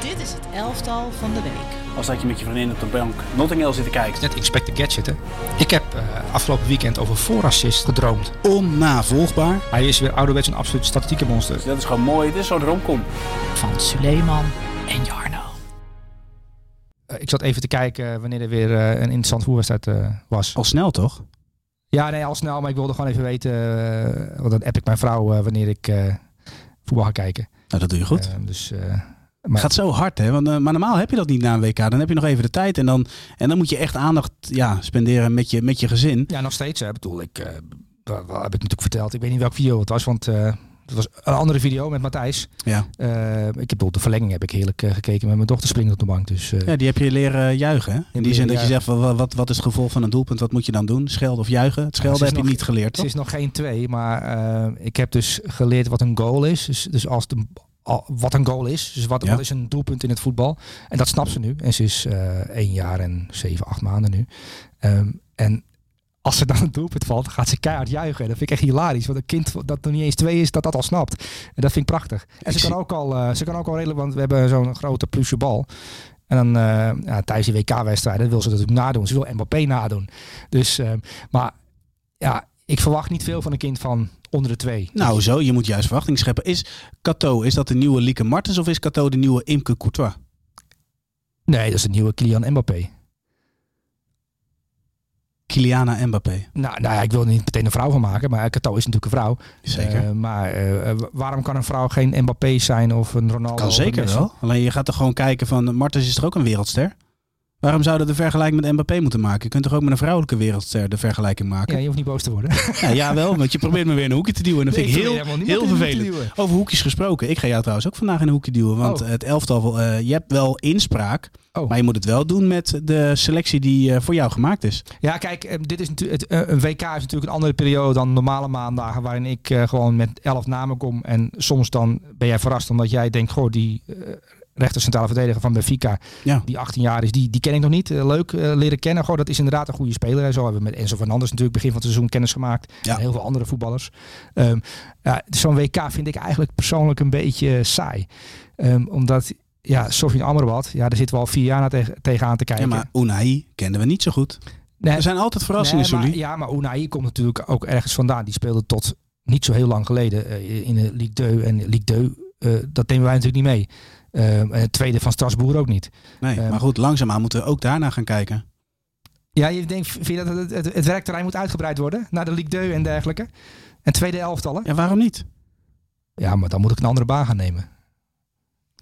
Dit is het elftal van de week. Als dat je met je vriendin op de bank Notting Hill zit te kijken. Net Inspector Gadget, hè? Ik heb uh, afgelopen weekend over voorassist gedroomd. Onnavolgbaar. Hij is weer ouderwets een absoluut statistieke monster. Dus dat is gewoon mooi. Dit is zo'n romcom. Van Suleiman en Jarno. Uh, ik zat even te kijken wanneer er weer uh, een interessant voerwedstrijd was. Al snel, toch? Ja, nee, al snel. Maar ik wilde gewoon even weten... want dan app ik mijn vrouw wanneer ik voetbal ga kijken. Nou, dat doe je goed. dus... Maar, het gaat zo hard, hè? Want, uh, maar normaal heb je dat niet na een WK. Dan heb je nog even de tijd en dan, en dan moet je echt aandacht ja, spenderen met je, met je gezin. Ja, nog steeds. Hè. bedoel, ik, uh, dat heb ik natuurlijk verteld. Ik weet niet welk video het was, want uh, het was een andere video met Matthijs. Ja. ik heb de verlenging heb ik heerlijk gekeken met mijn dochter springen op de bank. Dus, ja, die heb je leren juichen. Hè? In die zin dat je zegt, wat, wat, wat is het gevolg van een doelpunt? Wat moet je dan doen? Schelden of juichen? Het schelden heb nog, je niet geleerd, Het is nog geen twee, maar ik heb dus geleerd wat een goal is. Dus, dus als de wat een goal is. Dus wat, ja. wat, is een doelpunt in het voetbal. En dat snapt ze nu. En ze is uh, één jaar en zeven, acht maanden nu. Um, en als ze dan een doelpunt valt, gaat ze keihard juichen. En dat vind ik echt hilarisch. Want een kind dat nog niet eens twee is, dat dat al snapt. En dat vind ik prachtig. En ze kan ook al, uh, ze kan ook al redelijk, want we hebben zo'n grote plusje bal. En dan uh, ja, tijdens die WK-wedstrijden wil ze dat natuurlijk nadoen. Ze wil Mbappé nadoen. Dus, uh, maar ja, ik verwacht niet veel van een kind van onder de twee. Nou zo, je moet juist verwachting scheppen. Is Cato, is dat de nieuwe Lieke Martens of is Cato de nieuwe Imke Courtois? Nee, dat is de nieuwe Kylian Mbappé. Kyliana Mbappé. Nou, nou ja, ik wil er niet meteen een vrouw van maken, maar Cato is natuurlijk een vrouw. Zeker. Uh, maar uh, waarom kan een vrouw geen Mbappé zijn of een Ronaldo? Kan zeker wel. Alleen je gaat er gewoon kijken van, Martens is er ook een wereldster? Waarom zouden de vergelijking met Mbappé moeten maken? Je kunt toch ook met een vrouwelijke wereldster de vergelijking maken? Ja, je hoeft niet boos te worden. Ja, ja wel, want je probeert me weer in een hoekje te duwen. En dat nee, vind ik heel, heel vervelend. Over hoekjes gesproken. Ik ga jou trouwens ook vandaag in een hoekje duwen. Want oh. het elftal, uh, je hebt wel inspraak. Oh. Maar je moet het wel doen met de selectie die uh, voor jou gemaakt is. Ja, kijk, dit is natuurlijk het, uh, een WK is natuurlijk een andere periode dan normale maandagen. Waarin ik gewoon met elf namen kom. En soms dan ben jij verrast omdat jij denkt, goh, die rechter centrale verdediger van Benfica, ja. die 18 jaar is, die, die ken ik nog niet. Uh, leuk uh, leren kennen. Goh, dat is inderdaad een goede speler. En zo hebben we met Enzo Fernandes natuurlijk begin van het seizoen kennis gemaakt. Ja. En heel veel andere voetballers. Um, ja, Zo'n WK vind ik eigenlijk persoonlijk een beetje saai. Um, omdat, ja, Sofie Amrabat, ja, daar zitten we al vier jaar tegen, tegenaan te kijken. Ja, maar Unai kenden we niet zo goed. Nee, er zijn altijd verrassingen, nee, maar. Ja, maar Unai komt natuurlijk ook ergens vandaan. Die speelde tot niet zo heel lang geleden uh, in de Ligue 2. En Ligue 2, dat nemen wij natuurlijk niet mee. Uh, en het tweede van Strasbourg ook niet. Nee, Um, maar goed, langzaamaan moeten we ook daarna gaan kijken. Ja, je denkt, vind je dat het, het, het werkterrein moet uitgebreid worden? Naar de Ligue 2 en dergelijke? En tweede elftallen? Ja, waarom niet? Ja, maar dan moet ik een andere baan gaan nemen.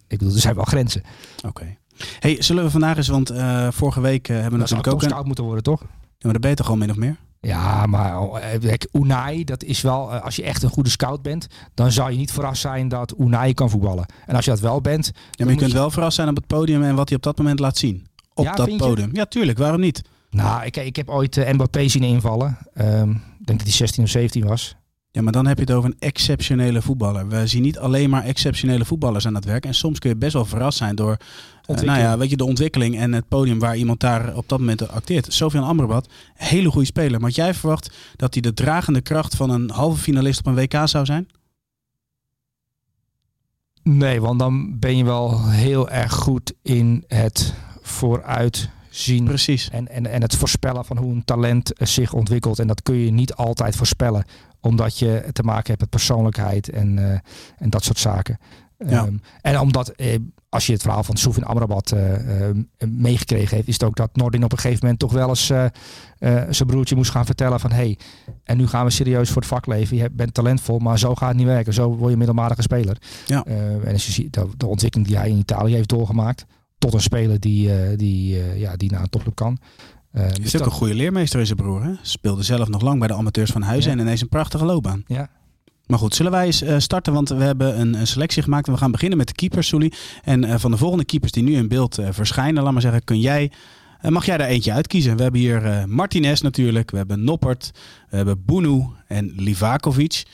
Ik bedoel, er zijn wel grenzen. Oké. Okay. Hey, zullen we vandaag eens, want uh, vorige week uh, hebben we dat natuurlijk ook... een... moeten worden, toch? Ja, maar dat ben je toch gewoon min of meer? Ja, maar kijk, Unai, dat is wel, als je echt een goede scout bent, dan zou je niet verrast zijn dat Unai kan voetballen. En als je dat wel bent. Ja, maar je kunt wel verrast zijn op het podium en wat hij op dat moment laat zien. Op ja, dat podium. Ja, tuurlijk, waarom niet? Nou, ik, ik heb ooit uh, Mbappé zien invallen. Um, ik denk dat hij 16 of 17 was. Ja, maar dan heb je het over een exceptionele voetballer. We zien niet alleen maar exceptionele voetballers aan het werk. En soms kun je best wel verrast zijn door uh, nou ja, weet je, de ontwikkeling en het podium waar iemand daar op dat moment acteert. Sofian Amrabat, hele goede speler. Maar had jij verwacht dat hij de dragende kracht van een halve finalist op een WK zou zijn? Nee, want dan ben je wel heel erg goed in het vooruit zien. Precies. En, en, en het voorspellen van hoe een talent zich ontwikkelt. En dat kun je niet altijd voorspellen. Omdat je te maken hebt met persoonlijkheid en, uh, en dat soort zaken. Ja. Um, en omdat, eh, als je het verhaal van Soefin Amrabat uh, uh, meegekregen heeft, is het ook dat Nordin op een gegeven moment toch wel eens uh, zijn broertje moest gaan vertellen van hé, hey, en nu gaan we serieus voor het vak leven. Je bent talentvol, maar zo gaat het niet werken. Zo word je middelmatige speler. Ja. en als je ziet de, de ontwikkeling die hij in Italië heeft doorgemaakt, tot een speler die, die, ja, die naar een topclub kan. Uh, is dus ook een goede leermeester in zijn broer. Hè? Speelde zelf nog lang bij de amateurs van Huizen ja. en ineens een prachtige loopbaan. Ja. Maar goed, zullen wij eens uh, starten? Want we hebben een, een, selectie gemaakt. En we gaan beginnen met de keepers, Sully. En uh, van de volgende keepers die nu in beeld uh, verschijnen, laat maar zeggen, kun jij, mag jij daar eentje uitkiezen. We hebben hier Martinez natuurlijk. We hebben Noppert. We hebben Bunu en Livakovic.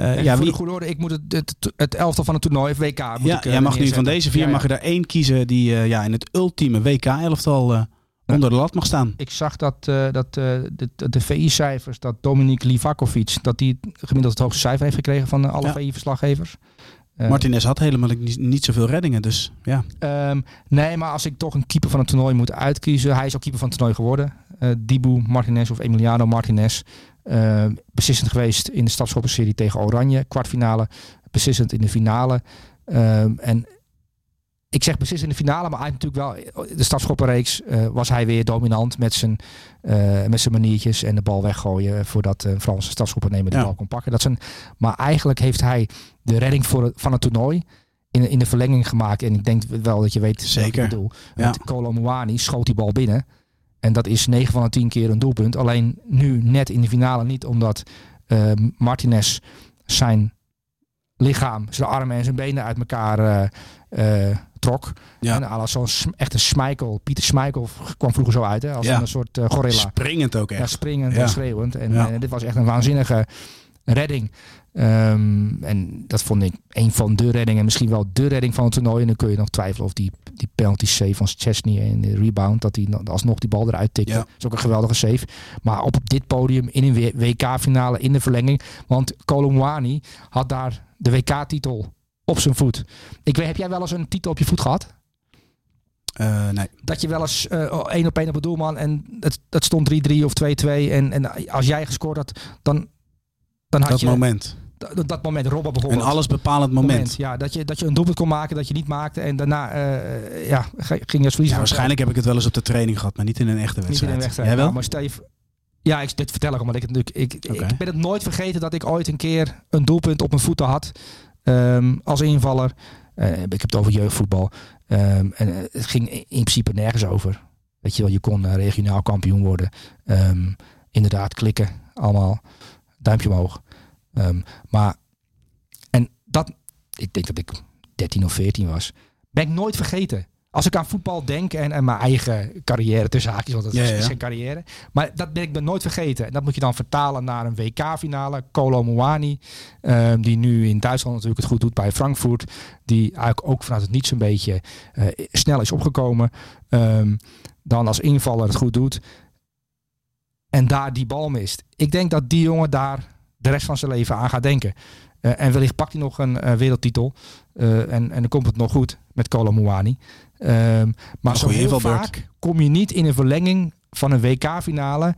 Uh, ja, voor de goede orde, ik moet het, het, het elftal van het toernooi, WK. Moet ja, ik, uh, jij mag nu van deze vier ja, ja. mag je er één kiezen die uh, ja, in het ultieme WK-elftal onder de lat mag staan. Ik zag dat, uh, dat uh, de, de VI-cijfers, dat Dominik Livakovic, dat die gemiddeld het hoogste cijfer heeft gekregen van alle ja. VI-verslaggevers. Martinez had helemaal niet, niet zoveel reddingen, dus ja. Ehm, nee, maar als ik toch een keeper van het toernooi moet uitkiezen. Hij is ook keeper van het toernooi geworden. Uh, Dibu Martinez of Emiliano Martinez. Uh, beslissend geweest in de stafschoppenserie tegen Oranje. Kwartfinale. Beslissend in de finale. Um, en ik zeg precies in de finale, maar hij natuurlijk wel de stafschoppenreeks uh, was hij weer dominant met zijn, uh, met zijn maniertjes en de bal weggooien voordat een Franse stafschoppennemer de bal kon pakken. Dat zijn, maar eigenlijk heeft hij de redding voor het, van het toernooi in, in de verlenging gemaakt. En ik denk wel dat je weet Zeker. wat ik bedoel. Ja. Met Kolo schoot die bal binnen. En dat is 9 van de 10 keer een doelpunt. Alleen nu net in de finale niet, omdat Martinez zijn lichaam, zijn armen en zijn benen uit elkaar uh, trok. Ja. En als zo'n echt een Pieter Schmeichel kwam vroeger zo uit, hè, als een soort uh, gorilla. Springend ook echt. Ja, springend en schreeuwend. En, en, dit was echt een waanzinnige redding. Um, en dat vond ik een van de reddingen, misschien wel de redding van het toernooi. En dan kun je nog twijfelen of die, die penalty save van Chesney en de rebound, dat hij alsnog die bal eruit tikte. Dat is ook een geweldige save. Maar op dit podium in een WK-finale in de verlenging. Want Colomwani had daar de WK-titel op zijn voet. Ik weet, heb jij wel eens een titel op je voet gehad? Uh, nee. Dat je wel eens uh, één op één op het doelman en het, het stond 3-3 of 2-2. En, en als jij gescoord had, dan, dan had dat je... moment. Dat, dat moment, Robben bijvoorbeeld. Een alles bepalend moment. moment. Ja, dat je, dat je een doelpunt kon maken dat je niet maakte. En daarna uh, ja, ging je als verliezer. Ja, waarschijnlijk heb ik het wel eens op de training gehad, maar niet in een echte wedstrijd. Niet in een wedstrijd. Jij wel? maar stel je, ja, ik, dit vertel ik omdat ik het natuurlijk. Ik, okay. ik ben het nooit vergeten dat ik ooit een keer een doelpunt op mijn voeten had. Um, als invaller. Uh, ik heb het over jeugdvoetbal. Um, en uh, het ging in principe nergens over. Weet je wel, je kon uh, regionaal kampioen worden. Um, inderdaad, klikken, allemaal. Duimpje omhoog. maar, en dat, ik denk dat ik 13 of 14 was. Ben ik nooit vergeten. Als ik aan voetbal denk en, en mijn eigen carrière tussen haakjes, want dat ja, is, ja. geen carrière. Maar dat ben ik ben nooit vergeten. En dat moet je dan vertalen naar een WK-finale. Kolo Muani, um, die nu in Duitsland natuurlijk het goed doet bij Frankfurt. Die eigenlijk ook vanuit het niets een beetje uh, snel is opgekomen. Um, dan als invaller het goed doet. En daar die bal mist. Ik denk dat die jongen daar de rest van zijn leven aan gaat denken. Uh, en wellicht pakt hij nog een uh, wereldtitel. Uh, en, en dan komt het nog goed met Kolo Muani. Um, maar zo heel vaak kom je niet in een verlenging van een WK-finale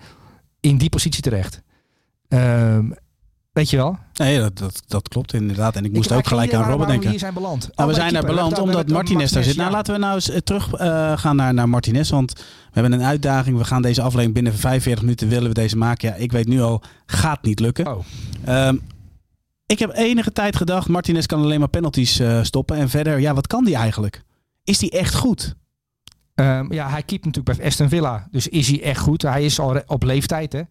in die positie terecht. Um, weet je wel? Nee, dat, dat, dat, klopt inderdaad. En ik moest ook gelijk aan Robben denken. We hier zijn beland. Nou, we zijn daar beland omdat Martinez daar zit. Nou, laten we nou eens terug uh, gaan naar, naar Martinez. Want we hebben een uitdaging. We gaan deze aflevering binnen 45 minuten willen we deze maken. Ja, ik weet nu al, gaat niet lukken. Oh. Um, ik heb enige tijd gedacht, Martinez kan alleen maar penalties uh, stoppen. En verder, ja, wat kan die eigenlijk? Is die echt goed? Um, ja, hij keept natuurlijk bij Aston Villa. Dus is hij echt goed? Hij is al op leeftijd. Hè?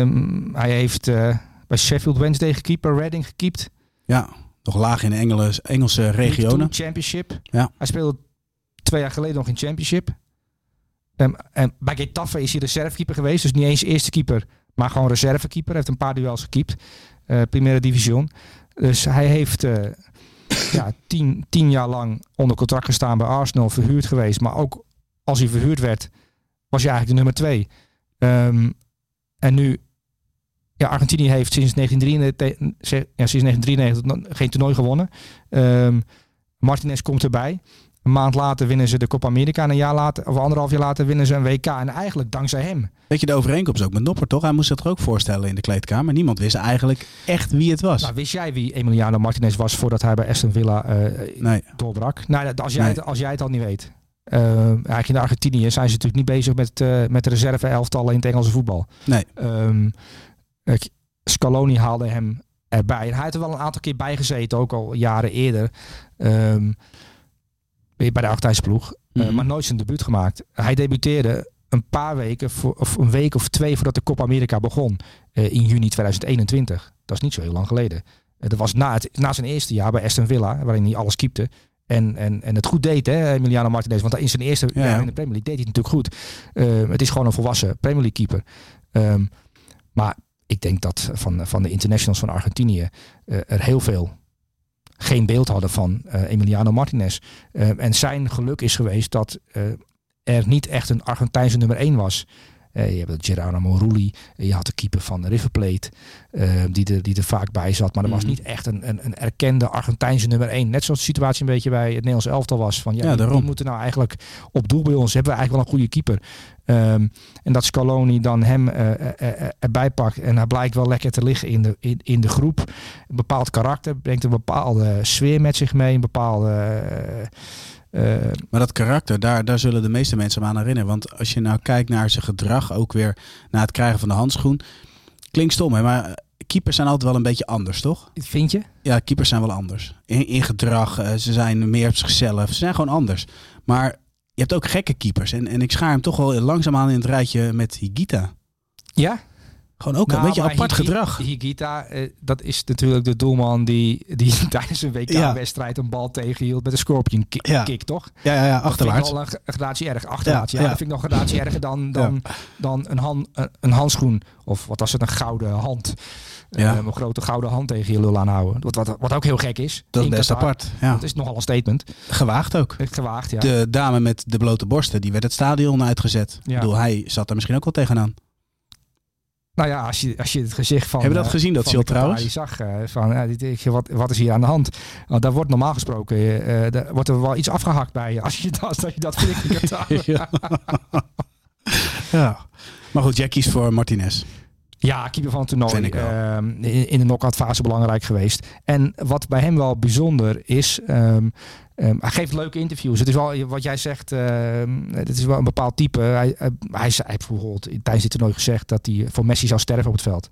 Um, hij heeft uh, bij Sheffield Wednesday gekiept, bij Reading gekiept. Ja, nog laag in de Engelse, Engelse regionen. Championship. Ja. Hij speelde twee jaar geleden nog in Championship. Um, en bij Getafe is hij reservekeeper geweest. Dus niet eens eerste keeper, maar gewoon reservekeeper. Hij heeft een paar duels gekiept. Uh, Primera Division. Dus hij heeft uh, ja, tien, tien jaar lang onder contract gestaan bij Arsenal, verhuurd geweest. Maar ook als hij verhuurd werd, was hij eigenlijk de nummer twee. Um, en nu, ja, Argentinië heeft sinds 1993, ja, sinds 1993 geen toernooi gewonnen. Um, Martinez komt erbij. Een maand later winnen ze de Copa America. En een jaar later, of anderhalf jaar later, winnen ze een WK. En eigenlijk dankzij hem. Weet je, de overeenkomst ook met Nopper, toch? Hij moest zich er ook voorstellen in de kleedkamer. Niemand wist eigenlijk echt wie het was. Nou, wist jij wie Emiliano Martinez was voordat hij bij Aston Villa uh, nee. doorbrak? Nou, als jij, nee. het, als jij het al niet weet. Uh, eigenlijk in Argentinië zijn ze natuurlijk niet bezig met, uh, met in het Engelse voetbal. Nee. Um, Scaloni haalde hem erbij. En hij had er wel een aantal keer bij gezeten, ook al jaren eerder. Um, bij de Argentijnse mm -hmm. maar nooit zijn debuut gemaakt. Hij debuteerde een paar weken, voor, of een week of twee voordat de Copa America begon. Uh, in juni 2021. Dat is niet zo heel lang geleden. Uh, dat was na, het, na zijn eerste jaar bij Aston Villa, waarin hij alles keepte. En, en, en het goed deed, hè, Emiliano Martinez. Want in zijn eerste ja. jaar in de Premier League deed hij het natuurlijk goed. Uh, het is gewoon een volwassen Premier League keeper. Um, maar ik denk dat van, van de internationals van Argentinië er heel veel geen beeld hadden van uh, Emiliano Martinez. Uh, en zijn geluk is geweest dat er niet echt een Argentijnse nummer 1 was. je hebt Gerardo Morulli. je had de keeper van River Plate. Die, er, die er vaak bij zat. Maar er was mhm. niet echt een, een, een erkende Argentijnse nummer 1. Net zoals de situatie een beetje bij het Nederlands elftal was. Van ja, ja die, moeten nou eigenlijk op doel bij ons. Hebben we eigenlijk wel een goede keeper. Ehm, en dat Scaloni dan hem erbij pakt. En hij blijkt wel lekker te liggen in de, in, in de groep. Een bepaald karakter. Brengt een bepaalde sfeer met zich mee. Een bepaalde... Uh, maar dat karakter, daar, daar zullen de meeste mensen me aan herinneren. Want als je nou kijkt naar zijn gedrag, ook weer na het krijgen van de handschoen. Klinkt stom, hè? maar keepers zijn altijd wel een beetje anders, toch? Vind je? Ja, keepers zijn wel anders. In, in gedrag, uh, ze zijn meer op zichzelf. Ze zijn gewoon anders. Maar je hebt ook gekke keepers. En, en ik schaar hem toch wel langzaamaan in het rijtje met Higita. Ja? Gewoon ook een nou, beetje apart gedrag. Higita, uh, dat is natuurlijk de doelman die, die tijdens een WK-wedstrijd een bal tegenhield met een scorpion kick, ja. kick toch? Ja, ja, ja achterwaarts. Dat vind ik al een gradatie erg. Achterwaarts, ja. Dat vind ik nog een gradatie erger dan, dan, dan een, hand, een handschoen. Of wat was het, een gouden hand. Ja. Een grote gouden hand tegen je lul aanhouden. Wat, wat, wat ook heel gek is. Dat is apart. Ja. Dat is nogal een statement. Gewaagd ook. Gewaagd, ja. De dame met de blote borsten, die werd het stadion uitgezet. Ja. Ik bedoel, hij zat er misschien ook wel tegenaan. Nou ja, als je, als je het gezicht van. Hebben we dat uh, gezien, dat ziel trouwens? Je zag uh, van, dit, wat, wat is hier aan de hand? Want daar wordt normaal gesproken, uh, daar wordt er wel iets afgehakt bij je. Als je dat, dat, je dat flikker ja. ja. Maar goed, jij kiest voor Martinez. Ja, keeper van het toernooi. Uh, in, in de knock-out fase belangrijk geweest. En wat bij hem wel bijzonder is, um, Um, hij geeft leuke interviews. Het is wel wat jij zegt. Het is wel een bepaald type. Hij, uh, hij zei bijvoorbeeld tijdens dit toernooi gezegd dat hij voor Messi zou sterven op het veld.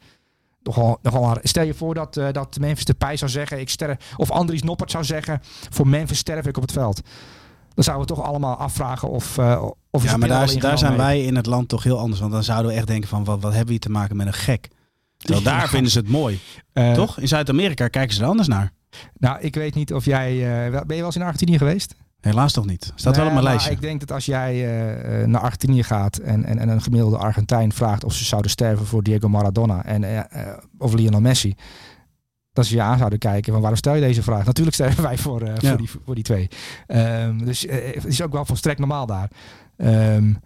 Nogal, nogal, stel je voor dat, uh, dat Memphis de Pij zou zeggen, ik sterf, of Andries Noppert zou zeggen, voor Memphis sterf ik op het veld. Dan zouden we toch allemaal afvragen of. Uh, of ja, maar daar, daar zijn wij in het land toch heel anders. Want dan zouden we echt denken: van wat, wat hebben we hier te maken met een gek? Terwijl daar vinden ze het mooi. Uh, toch? In Zuid-Amerika kijken ze er anders naar. Nou, ik weet niet of jij... Uh, ben je wel eens in Argentinië geweest? Helaas toch niet. Staat wel op mijn lijstje. Ik denk dat als jij uh, naar Argentinië gaat en, en, en, een gemiddelde Argentijn vraagt of ze zouden sterven voor Diego Maradona en, uh, of Lionel Messi, dat ze je aan zouden kijken van waarom stel je deze vraag? Natuurlijk sterven wij voor, ja. voor, die, voor die twee. Um, dus het is ook wel volstrekt normaal daar. Um,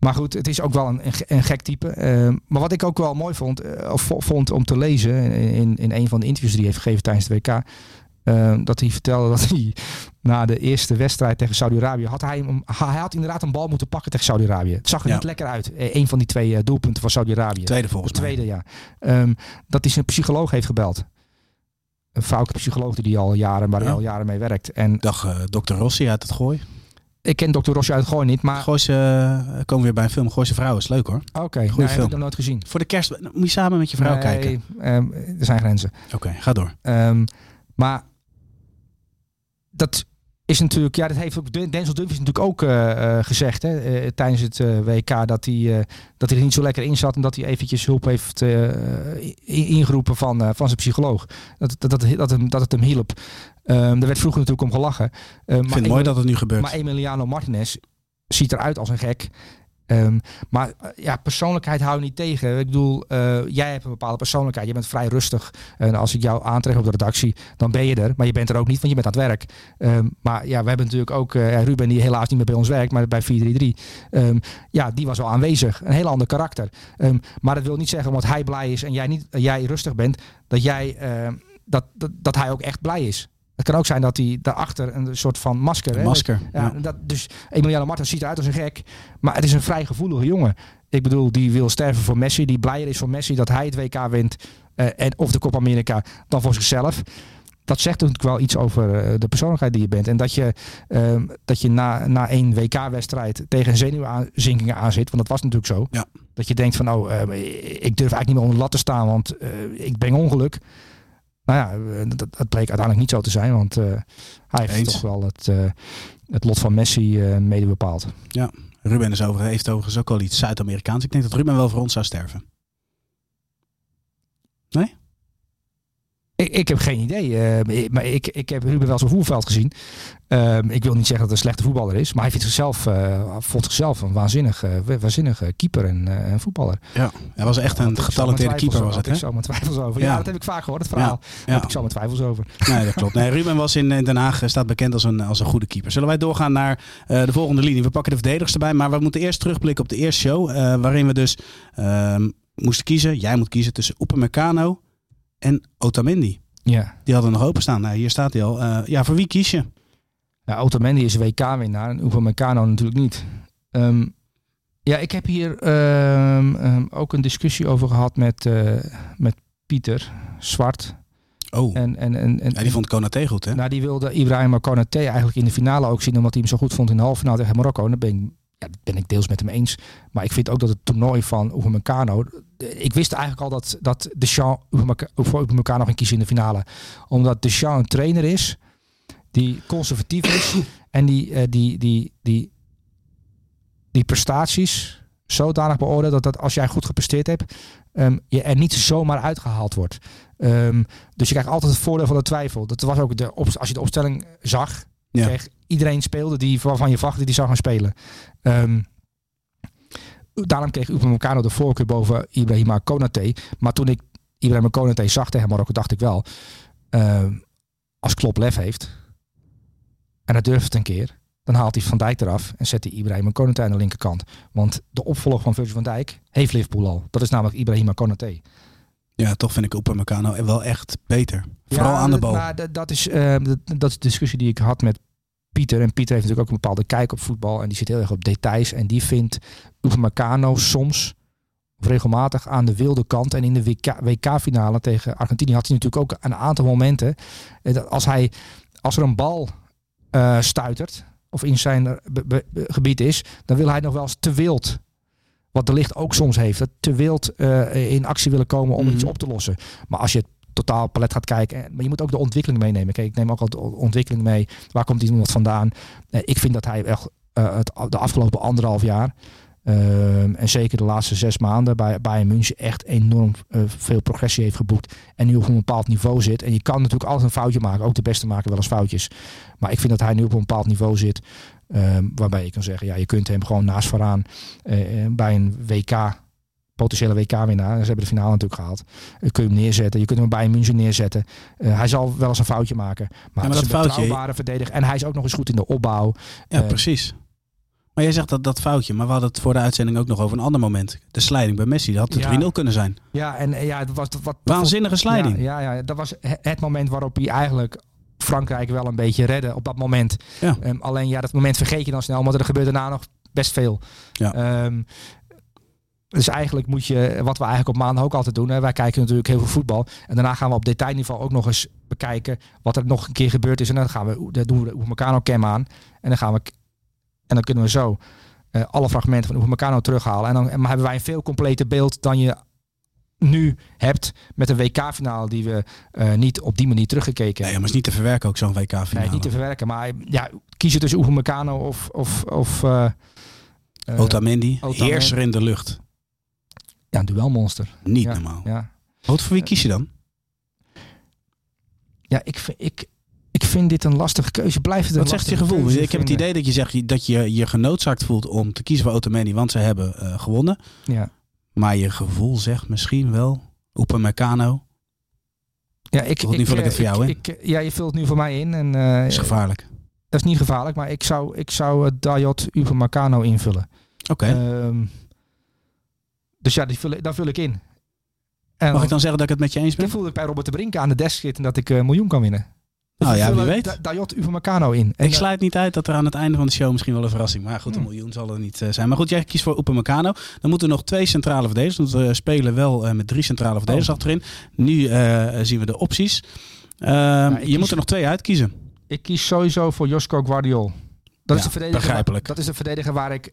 maar goed, het is ook wel een, een gek type. Uh, maar wat ik ook wel mooi vond, uh, of vond om te lezen in, in een van de interviews die hij heeft gegeven tijdens het WK. Uh, dat hij vertelde dat hij na de eerste wedstrijd tegen Saudi-Arabië had hij, hij had inderdaad een bal moeten pakken tegen Saudi-Arabië. Het zag er ja. niet lekker uit. Een van die twee doelpunten van Saudi-Arabië. Tweede volgens de tweede, ja. Um, dat hij zijn psycholoog heeft gebeld. Een vrouwelijke psycholoog die al jaren, waar hij al jaren mee werkt. En, Dag dokter Rossi uit het Gooi. Ik ken Dr. Rosje uit Gooi niet, maar... Gooise, uh, komen weer bij een film. Gooise Vrouw is leuk hoor. Oké, okay, goede film. heb ik nog nooit gezien. Voor de kerst moet je samen met je vrouw nee, kijken. Um, er zijn grenzen. Oké, okay, ga door. Um, maar dat is natuurlijk, ja, dat heeft ook Denzel Dumfries natuurlijk ook uh, uh, gezegd hè, uh, tijdens het WK dat hij, dat hij er niet zo lekker in zat en dat hij eventjes hulp heeft ingeroepen van, van zijn psycholoog. Dat, dat, dat, dat, hem, dat het hem hielp. Um, er werd vroeger natuurlijk om gelachen. Ik vind het mooi dat het nu gebeurt. Maar Emiliano Martinez ziet eruit als een gek. Um, maar ja, persoonlijkheid hou je niet tegen. Ik bedoel, uh, jij hebt een bepaalde persoonlijkheid. Je bent vrij rustig. En als ik jou aantrek op de redactie, dan ben je er. Maar je bent er ook niet, want je bent aan het werk. Um, maar ja, we hebben natuurlijk ook uh, Ruben, die helaas niet meer bij ons werkt, maar bij 433. Um, ja, die was wel aanwezig. Een heel ander karakter. maar dat wil niet zeggen, omdat hij blij is en jij, niet, jij rustig bent, dat, jij, dat, dat, dat hij ook echt blij is. Het kan ook zijn dat hij daarachter een soort van masker... Een masker. Ja, ja. Dat, dus Emiliano Martens ziet eruit als een gek. Maar het is een vrij gevoelige jongen. Ik bedoel, die wil sterven voor Messi. Die blijer is voor Messi dat hij het WK wint. Uh, en, of de Copa America dan voor zichzelf. Dat zegt natuurlijk wel iets over uh, de persoonlijkheid die je bent. En dat je, uh, dat je na, na één WK-wedstrijd tegen zenuwzinkingen aan zit. Want dat was natuurlijk zo. Ja. Dat je denkt van, oh, ik durf eigenlijk niet meer onder de lat te staan. Want ik ben ongeluk. Nou ja, eh, dat, dat bleek uiteindelijk niet zo te zijn, want uh, hij heeft Eens. toch wel het, uh, het lot van Messi mede bepaald. Ja, Ruben is over, heeft overigens ook al iets Zuid-Amerikaans. Ik denk dat Ruben wel voor ons zou sterven. Nee? Ik, ik heb geen idee. Uh, maar ik, ik heb Ruben wel zijn voetbalveld gezien. Uh, ik wil niet zeggen dat hij een slechte voetballer is. Maar hij vindt zichzelf, uh, vond zichzelf een waanzinnige, waanzinnige keeper en, voetballer. Ja, hij was echt een getalenteerde keeper. Was het, ik zo mijn twijfels over. Ja. ja. dat heb ik vaak gehoord, het verhaal. Ja. Daar heb ik zo mijn twijfels over. Nee, dat klopt. Nee, Ruben was in, Den Haag, staat bekend als een, als een goede keeper. Zullen wij doorgaan naar de volgende linie? We pakken de verdedigers erbij. Maar we moeten eerst terugblikken op de eerste show. waarin we dus ehm, moesten kiezen. Jij moet kiezen tussen Upamecano en Otamendi. Ja. Die hadden nog openstaan. Nou, hier staat hij al. Uh, ja, voor wie kies je? Ja, Otamendi is WK-winnaar en Upamecano natuurlijk niet. Um, ja, ik heb hier um, um, ook een discussie over gehad met, uh, met Pieter Zwart. Oh, en, en, en, en, ja, die vond Konaté goed, hè? Nou, die wilde Ibrahim Konaté eigenlijk in de finale ook zien, omdat hij hem zo goed vond in de halve finale tegen Marokko. En daar ben ik ja, dat ben ik deels met hem eens. Maar ik vind ook dat het toernooi van Upamecano... Ik wist eigenlijk al dat, dat Deschamps voor Upamecano ging kiezen in de finale. Omdat Deschamps een trainer is die conservatief is. en die, uh, die, die, die, die prestaties zodanig beoordeelt dat, dat als jij goed gepresteerd hebt... Um, je er niet zomaar uitgehaald wordt. Um, dus je krijgt altijd het voordeel van de twijfel. Dat was ook de als je de opstelling zag, ja. kreeg iedereen speelde die waarvan je verwachtte die zou gaan spelen. Um, daarom kreeg Upamecano de voorkeur boven Ibrahima Konate. Maar toen ik Ibrahima Konate zag tegen Marokko, dacht ik wel, uh, als Klop lef heeft en hij durft het een keer, dan haalt hij Van Dijk eraf en zet hij Ibrahima Konate aan de linkerkant. Want de opvolger van Virgil van Dijk heeft Liverpool al. Dat is namelijk Ibrahima Konate. Ja, toch vind ik Upamecano wel echt beter. Vooral aan de bal. Maar dat is, uh, dat is de discussie die ik had met Pieter. En Pieter heeft natuurlijk ook een bepaalde kijk op voetbal. En die zit heel erg op details. En die vindt Upamecano soms of regelmatig aan de wilde kant. En in de WK-finale WK tegen Argentinië had hij natuurlijk ook een aantal momenten. Eh, als, hij, als er een bal uh, stuitert of in zijn gebied is, dan wil hij nog wel eens te wild wat de licht ook soms heeft. Dat te wild uh, in actie willen komen om mm iets op te lossen. Maar als je het totaal palet gaat kijken. Maar je moet ook de ontwikkeling meenemen. Kijk, ik neem ook al de ontwikkeling mee. Waar komt iemand vandaan? Uh, ik vind dat hij echt uh, het, de afgelopen anderhalf jaar. Uh, en zeker de laatste zes maanden bij Bayern München echt enorm uh, veel progressie heeft geboekt. En nu op een bepaald niveau zit. En je kan natuurlijk altijd een foutje maken. Ook de beste maken wel eens foutjes. Maar ik vind dat hij nu op een bepaald niveau zit. Ehm, waarbij je kan zeggen, ja, je kunt hem gewoon naast vooraan bij een WK potentiële WK-winnaar. Ze hebben de finale natuurlijk gehaald. Uh, kun je hem neerzetten. Je kunt hem bij een München neerzetten. Uh, hij zal wel eens een foutje maken. Maar, ja, maar dat een betrouwbare verdediger. En hij is ook nog eens goed in de opbouw. Ja, uh, precies. Maar jij zegt dat, dat foutje. Maar we hadden het voor de uitzending ook nog over een ander moment. De slijding bij Messi. Dat had het ja. 3-0 kunnen zijn. Ja, en ja, het was... Wat, Waanzinnige slijding. Ja, ja, ja, dat was het moment waarop hij eigenlijk Frankrijk wel een beetje redde op dat moment. Ja. Um, alleen ja, dat moment vergeet je dan snel. Want er gebeurt daarna nog best veel. Ja. Um, dus eigenlijk moet je, wat we eigenlijk op maandag ook altijd doen, hè, wij kijken natuurlijk heel veel voetbal. En daarna gaan we op detailniveau ook nog eens bekijken wat er nog een keer gebeurd is. En dan gaan we, dan doen we de Upamecano cam aan. En dan gaan we, en dan kunnen we zo uh, alle fragmenten van Upamecano terughalen. En dan en hebben wij een veel completer beeld dan je nu hebt met een WK-finale die we uh, niet op die manier teruggekeken hebben. Nee, maar is niet te verwerken ook zo'n WK-finale. Nee, niet te verwerken. Maar ja, kiezen tussen Upamecano of... of, of uh, Otamendi, Otamendi, heerser in de lucht. Ja, een duelmonster. Niet ja, normaal. Ja. Wat voor wie kies je dan? Ja, ik, ik, ik vind dit een lastige keuze. Blijft het Wat zegt je gevoel? Ik heb het idee dat je zegt dat je je genoodzaakt voelt om te kiezen voor Otamendi, want ze hebben uh, gewonnen. Ja. Maar je gevoel zegt misschien wel Upamecano. Ja, ik, nu vul ik het voor jou ik, in. Ik, ja, je vult het nu voor mij in. En, uh, dat is gevaarlijk. Dat is niet gevaarlijk, maar ik zou, ik zou het Dayot Upamecano invullen. Oké. Okay. Um, dus ja, die vul, daar vul ik in. En Mag ik dan zeggen dat ik het met je eens ben? Ik voelde ik bij Robert de Brink aan de desk zitten dat ik een uh, miljoen kan winnen. Nou ja, wie weet. Dayot Upamecano in. En ik sluit niet uit dat er aan het einde van de show misschien wel een verrassing. Maar goed, een hmm. miljoen zal er niet uh, zijn. Maar goed, jij kiest voor Upamecano. Dan moeten er nog twee centrale verdedigers. Want we spelen wel uh, met drie centrale verdedigers oh. achterin. Nu zien we de opties. Ja, je kies, moet er nog twee uitkiezen. Ik kies sowieso voor Josko Guardiol. Dat, ja, is de verdediger, begrijpelijk. dat is de verdediger waar ik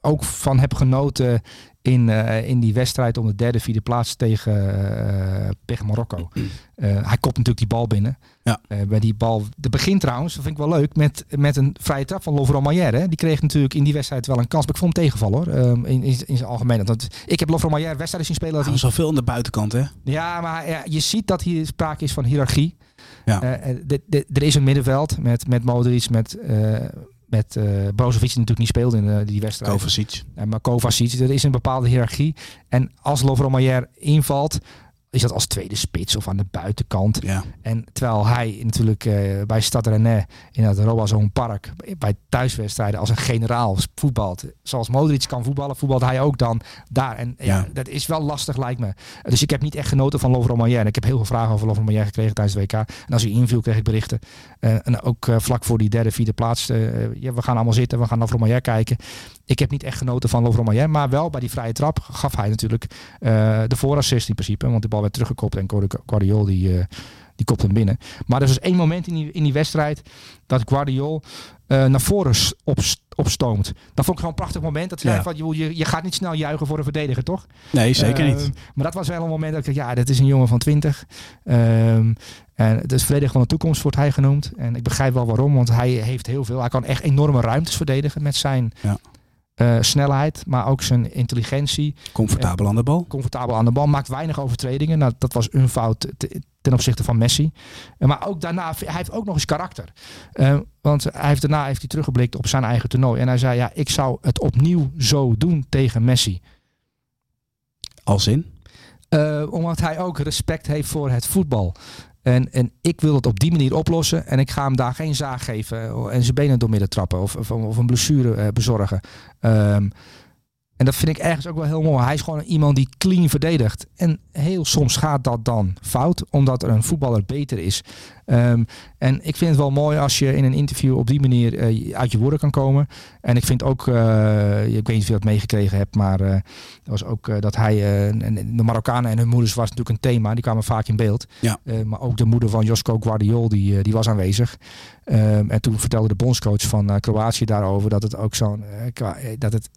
ook van heb genoten in, uh, in die wedstrijd om de derde, vierde plaats tegen, uh, tegen Marokko. Uh, hij kopt natuurlijk die bal binnen. Ja. bij die bal, de begin trouwens, dat vind ik wel leuk, met, met een vrije trap van Lovro Maier. Die kreeg natuurlijk in die wedstrijd wel een kans. Maar ik vond hem tegenvallen hoor, um, in, in, in zijn algemeen. Want ik heb Lovro Maier wedstrijden zien spelen. Dat hij zoveel aan de buitenkant hè? Ja, maar ja, je ziet dat hier sprake is van hiërarchie. Ja. De, de, er is een middenveld met, met Modric, met met uh, Brozovic natuurlijk niet speelde in uh, die wedstrijd. Kovacic. En maar Kovacic, er is een bepaalde hiërarchie. En als Lovro Maier invalt, is dat als tweede spits of aan de buitenkant. Ja. En terwijl hij natuurlijk uh, bij Stade Rennais in het Roazhon Park bij thuiswedstrijden als een generaal voetbalt. Zoals Modric kan voetballen, voetbalt hij ook dan daar. En ja. ja dat is wel lastig lijkt me. Dus ik heb niet echt genoten van Lovro. En ik heb heel veel vragen over Lovro Maier gekregen tijdens de WK. En als hij inviel kreeg ik berichten. Uh, en ook uh, vlak voor die derde, vierde plaats. ja, we gaan allemaal zitten, we gaan Lovro Maier kijken. Ik heb niet echt genoten van Lovro Maier. Maar wel bij die vrije trap gaf hij natuurlijk de voorassist in principe. Want de bal werd teruggekopt en Guardiol die, uh, die kopt hem binnen. Maar er was één moment in die, in die wedstrijd dat Guardiol uh, naar voren op, opstoomt. Dat vond ik gewoon een prachtig moment. Dat zei ja. van, je, je gaat niet snel juichen voor een verdediger, toch? Nee, zeker niet. Uh, maar dat was wel een moment dat ik ja, dit is een jongen van 20. Um, en het is verdediger van de toekomst, wordt hij genoemd. En ik begrijp wel waarom, want hij heeft heel veel. Hij kan echt enorme ruimtes verdedigen met zijn... Ja. Uh, snelheid, maar ook zijn intelligentie. Comfortabel aan de bal. Comfortabel aan de bal. Maakt weinig overtredingen. Nou, dat was een fout te, ten opzichte van Messi. Uh, maar ook daarna, hij heeft ook nog eens karakter. Uh, want hij heeft, daarna heeft hij teruggeblikt op zijn eigen toernooi. En hij zei, ja, ik zou het opnieuw zo doen tegen Messi. Als in? omdat hij ook respect heeft voor het voetbal. En, en ik wil het op die manier oplossen. En ik ga hem daar geen zaag geven en zijn benen door midden trappen. Of, of, een blessure uh, bezorgen. Um, en dat vind ik ergens ook wel heel mooi. Hij is gewoon iemand die clean verdedigt. En heel soms gaat dat dan fout, omdat er een voetballer beter is. Um, en ik vind het wel mooi als je in een interview op die manier uh, uit je woorden kan komen. En ik vind ook, uh, ik weet niet of je dat meegekregen hebt, maar uh, dat was ook dat hij, de Marokkanen en hun moeders was natuurlijk een thema. Die kwamen vaak in beeld. Ja. maar ook de moeder van Josko Guardiol, die, die was aanwezig. Um, en toen vertelde de bondscoach van Kroatië daarover dat het ook zo'n, dat het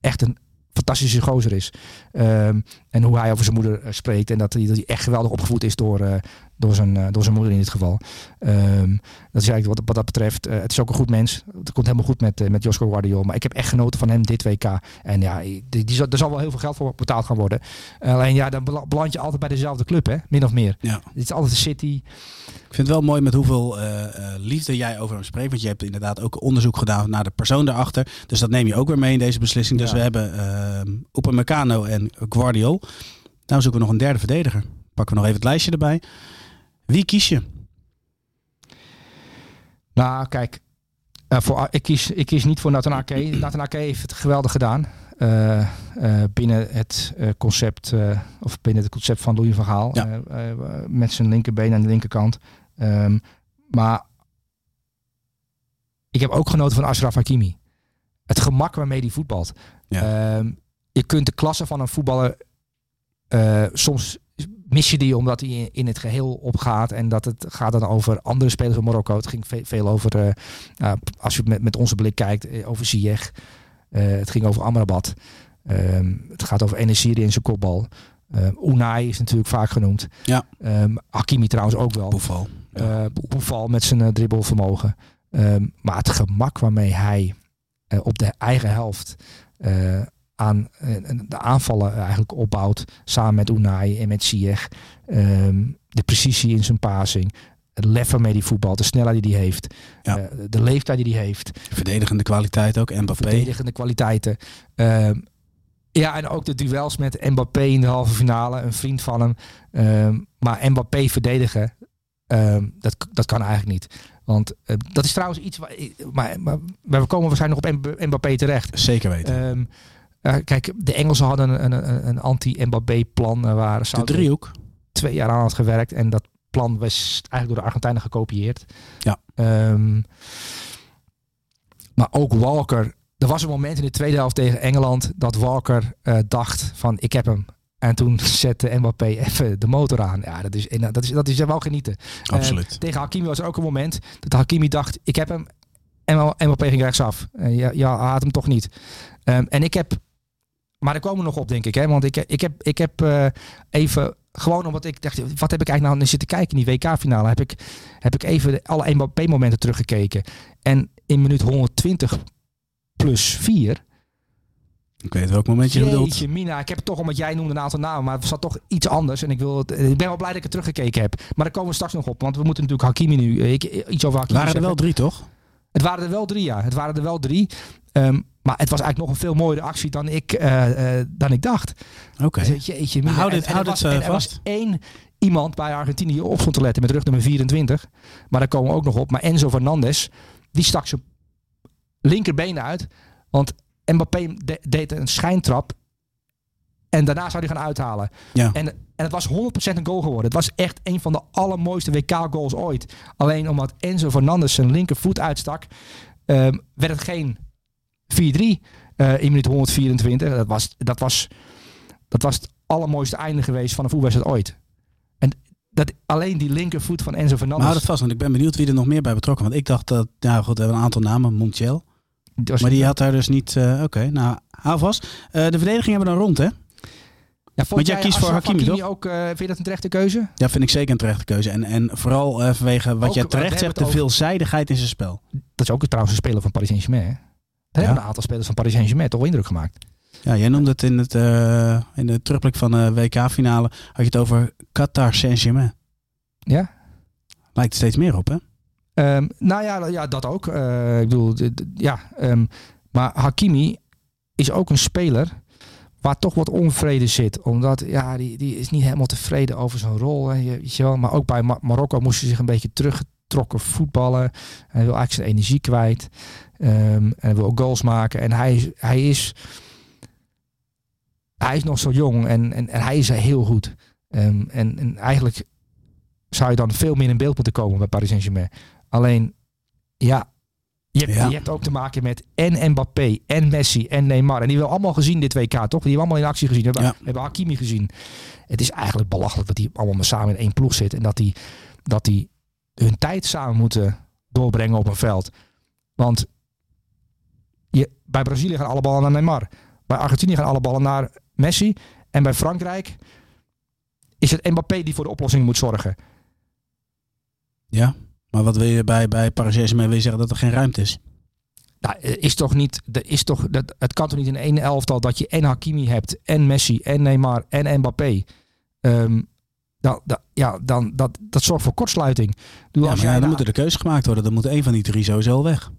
echt een fantastische gozer is. Um, en hoe hij over zijn moeder uh, spreekt. En dat hij, dat hij echt geweldig opgevoed is door, uh, door, zijn, uh, door zijn moeder in dit geval. Um, dat is eigenlijk wat, wat dat betreft. het is ook een goed mens. Het komt helemaal goed met, met Josko Guardiol. Maar ik heb echt genoten van hem dit WK. En ja, die, die, er zal wel heel veel geld voor betaald gaan worden. alleen ja, dan beland je altijd bij dezelfde club, hè? Min of meer. Ja. Het is altijd de City. Ik vind het wel mooi met hoeveel liefde jij over hem spreekt. Want je hebt inderdaad ook onderzoek gedaan naar de persoon daarachter. Dus dat neem je ook weer mee in deze beslissing. Dus ja. we hebben uh, Upamecano en Guardiol. Nou zoeken we nog een derde verdediger. Pakken we nog even het lijstje erbij. Wie kies je? Nou, kijk. Uh, voor, ik, kies, ik kies niet voor Nathan Ake. Nathan Ake heeft het geweldig gedaan. Uh, uh, binnen het concept, of binnen het concept van Louis van Gaal. Ja. met zijn linkerbeen aan de linkerkant. Um, maar ik heb ook genoten van Ashraf Hakimi. Het gemak waarmee hij voetbalt. Ja. Um, je kunt de klasse van een voetballer soms mis je die omdat hij in het geheel opgaat en dat het gaat dan over andere spelers van Marokko. Het ging ve veel over, uh, uh, als je met, met onze blik kijkt, over Ziyech. het ging over Amrabat. Um, het gaat over Enesiri in zijn kopbal. Unai is natuurlijk vaak genoemd. Ja. Um, Hakimi trouwens ook wel. Boeval. Ja. Boeval met zijn dribbelvermogen. Um, maar het gemak waarmee hij op de eigen helft aan de aanvallen eigenlijk opbouwt. Samen met Unai en met Ziyech. Um, de precisie in zijn passing. Het lef waarmee die voetbal, de snelheid die hij heeft. Ja. Uh, de leeftijd die hij heeft. Verdedigende kwaliteit ook, Mbappé. Verdedigende kwaliteiten. Um, ja, en ook de duels met Mbappé in de halve finale. Een vriend van hem. Um, maar Mbappé verdedigen, dat, dat kan eigenlijk niet. Want uh, dat is trouwens iets... Waar, maar, maar, we komen waarschijnlijk nog op Mbappé terecht. Zeker weten. Kijk, de Engelsen hadden een, een, een anti-Mbappé-plan waar de driehoek twee jaar aan had gewerkt. En dat plan was eigenlijk door de Argentijnen gekopieerd. Ja. Um, maar ook Walker. Er was een moment in de tweede helft tegen Engeland dat Walker uh, dacht van ik heb hem. En toen zette Mbappé even de motor aan. Ja, dat is, dat is, dat is wel genieten. Absoluut. Uh, tegen Hakimi was er ook een moment dat Hakimi dacht ik heb hem. En Mbappé ging rechtsaf. Uh, ja, ja, had hem toch niet. Um, en ik heb... Maar daar komen we nog op, denk ik. Hè? Want ik, ik heb, ik heb uh, even... Gewoon omdat ik dacht, wat heb ik eigenlijk nou zitten kijken in die WK-finale? Heb ik, heb ik even alle Mbappé-momenten teruggekeken. En in minuut 120 plus 4 ik weet welk moment je bedoelt. Mina, ik heb het toch omdat jij noemde een aantal namen, maar het zat toch iets anders. En ik, wil het, ik ben wel blij dat ik het teruggekeken heb. Maar daar komen we straks nog op, want we moeten natuurlijk Hakimi nu ik, iets over Hakimi Waren er wel drie, toch? Het waren er wel drie, ja. Het waren er wel drie. Um, maar het was eigenlijk nog een veel mooiere actie dan ik, uh, uh, dan ik dacht. Oké. Okay. Dus, jeetje, Mina. Houd dit, houd dit uh, er was één iemand bij Argentinië die op stond te letten met rug nummer 24. Maar daar komen we ook nog op. Maar Enzo Fernandez, die stak zijn linkerbeen uit. Want Mbappé de, deed een schijntrap. En daarna zou hij gaan uithalen. Ja. En, en het was 100% een goal geworden. Het was echt een van de allermooiste WK-goals ooit. Alleen omdat Enzo Fernandez zijn linkervoet uitstak, um, werd het geen 4-3 uh, eh, in minuut 124. Dat was, dat, was, dat was het allermooiste einde geweest van een voetbalwedstrijd ooit. En dat alleen die linkervoet van Enzo Fernandez. Maar hou dat vast, want ik ben benieuwd wie er nog meer bij betrokken. Want ik dacht dat, ja goed, we hebben een aantal namen. Montiel maar die had daar dus niet... Uh, Oké, nou, hou vast. Uh, de verdediging hebben we dan rond, hè? Ja, Want jij kiest voor Hakimi, Hakimi toch? Ook, uh, vind je dat een terechte keuze? Ja, vind ik zeker een terechte keuze. En, en vooral uh, vanwege wat ook, jij terecht zegt, de veelzijdigheid in zijn spel. Dat is ook trouwens een speler van Paris Saint-Germain. Ja. hebben een aantal spelers van Paris Saint-Germain toch indruk gemaakt. Ja, jij noemde het in, het, uh, in de terugblik van de WK-finale. Had je het over Qatar Saint-Germain. Ja. Lijkt er steeds meer op, hè? Um, nou ja, ja, dat ook. Uh, ik bedoel, ja. Um, maar Hakimi is ook een speler waar toch wat onvrede zit. Omdat ja, die, die is niet helemaal tevreden over zijn rol. Hè, weet je wel. Maar ook bij Mar Marokko moest hij zich een beetje teruggetrokken voetballen. Hij wil eigenlijk zijn energie kwijt. Um, en hij wil ook goals maken. En hij, hij is... Hij is nog zo jong en, en, en hij is heel goed. en, en eigenlijk zou je dan veel meer in beeld moeten komen bij Paris Saint-Germain. Alleen, ja, je hebt, je hebt, ook te maken met en Mbappé, en Messi, en Neymar. En die hebben we allemaal gezien dit WK, toch? Die hebben we allemaal in actie gezien. We hebben, we hebben Hakimi gezien. Het is eigenlijk belachelijk dat die allemaal samen in één ploeg zitten. En dat die, dat die hun tijd samen moeten doorbrengen op een veld. Want je, bij Brazilië gaan alle ballen naar Neymar. Bij Argentinië gaan alle ballen naar Messi. En bij Frankrijk is het Mbappé die voor de oplossing moet zorgen. Ja. Maar wat wil je bij, bij Paris Saint-Germain? Zeggen dat er geen ruimte is? Nou, is toch niet, er is toch, dat, het kan toch niet in één elftal dat je en Hakimi hebt, en Messi, en Neymar, en Mbappé. Um, dan, dan, ja, dan, dat, dat zorgt voor kortsluiting. Doe ja, dan nou, moeten de keuze gemaakt worden. Dan moet een van die drie sowieso weg.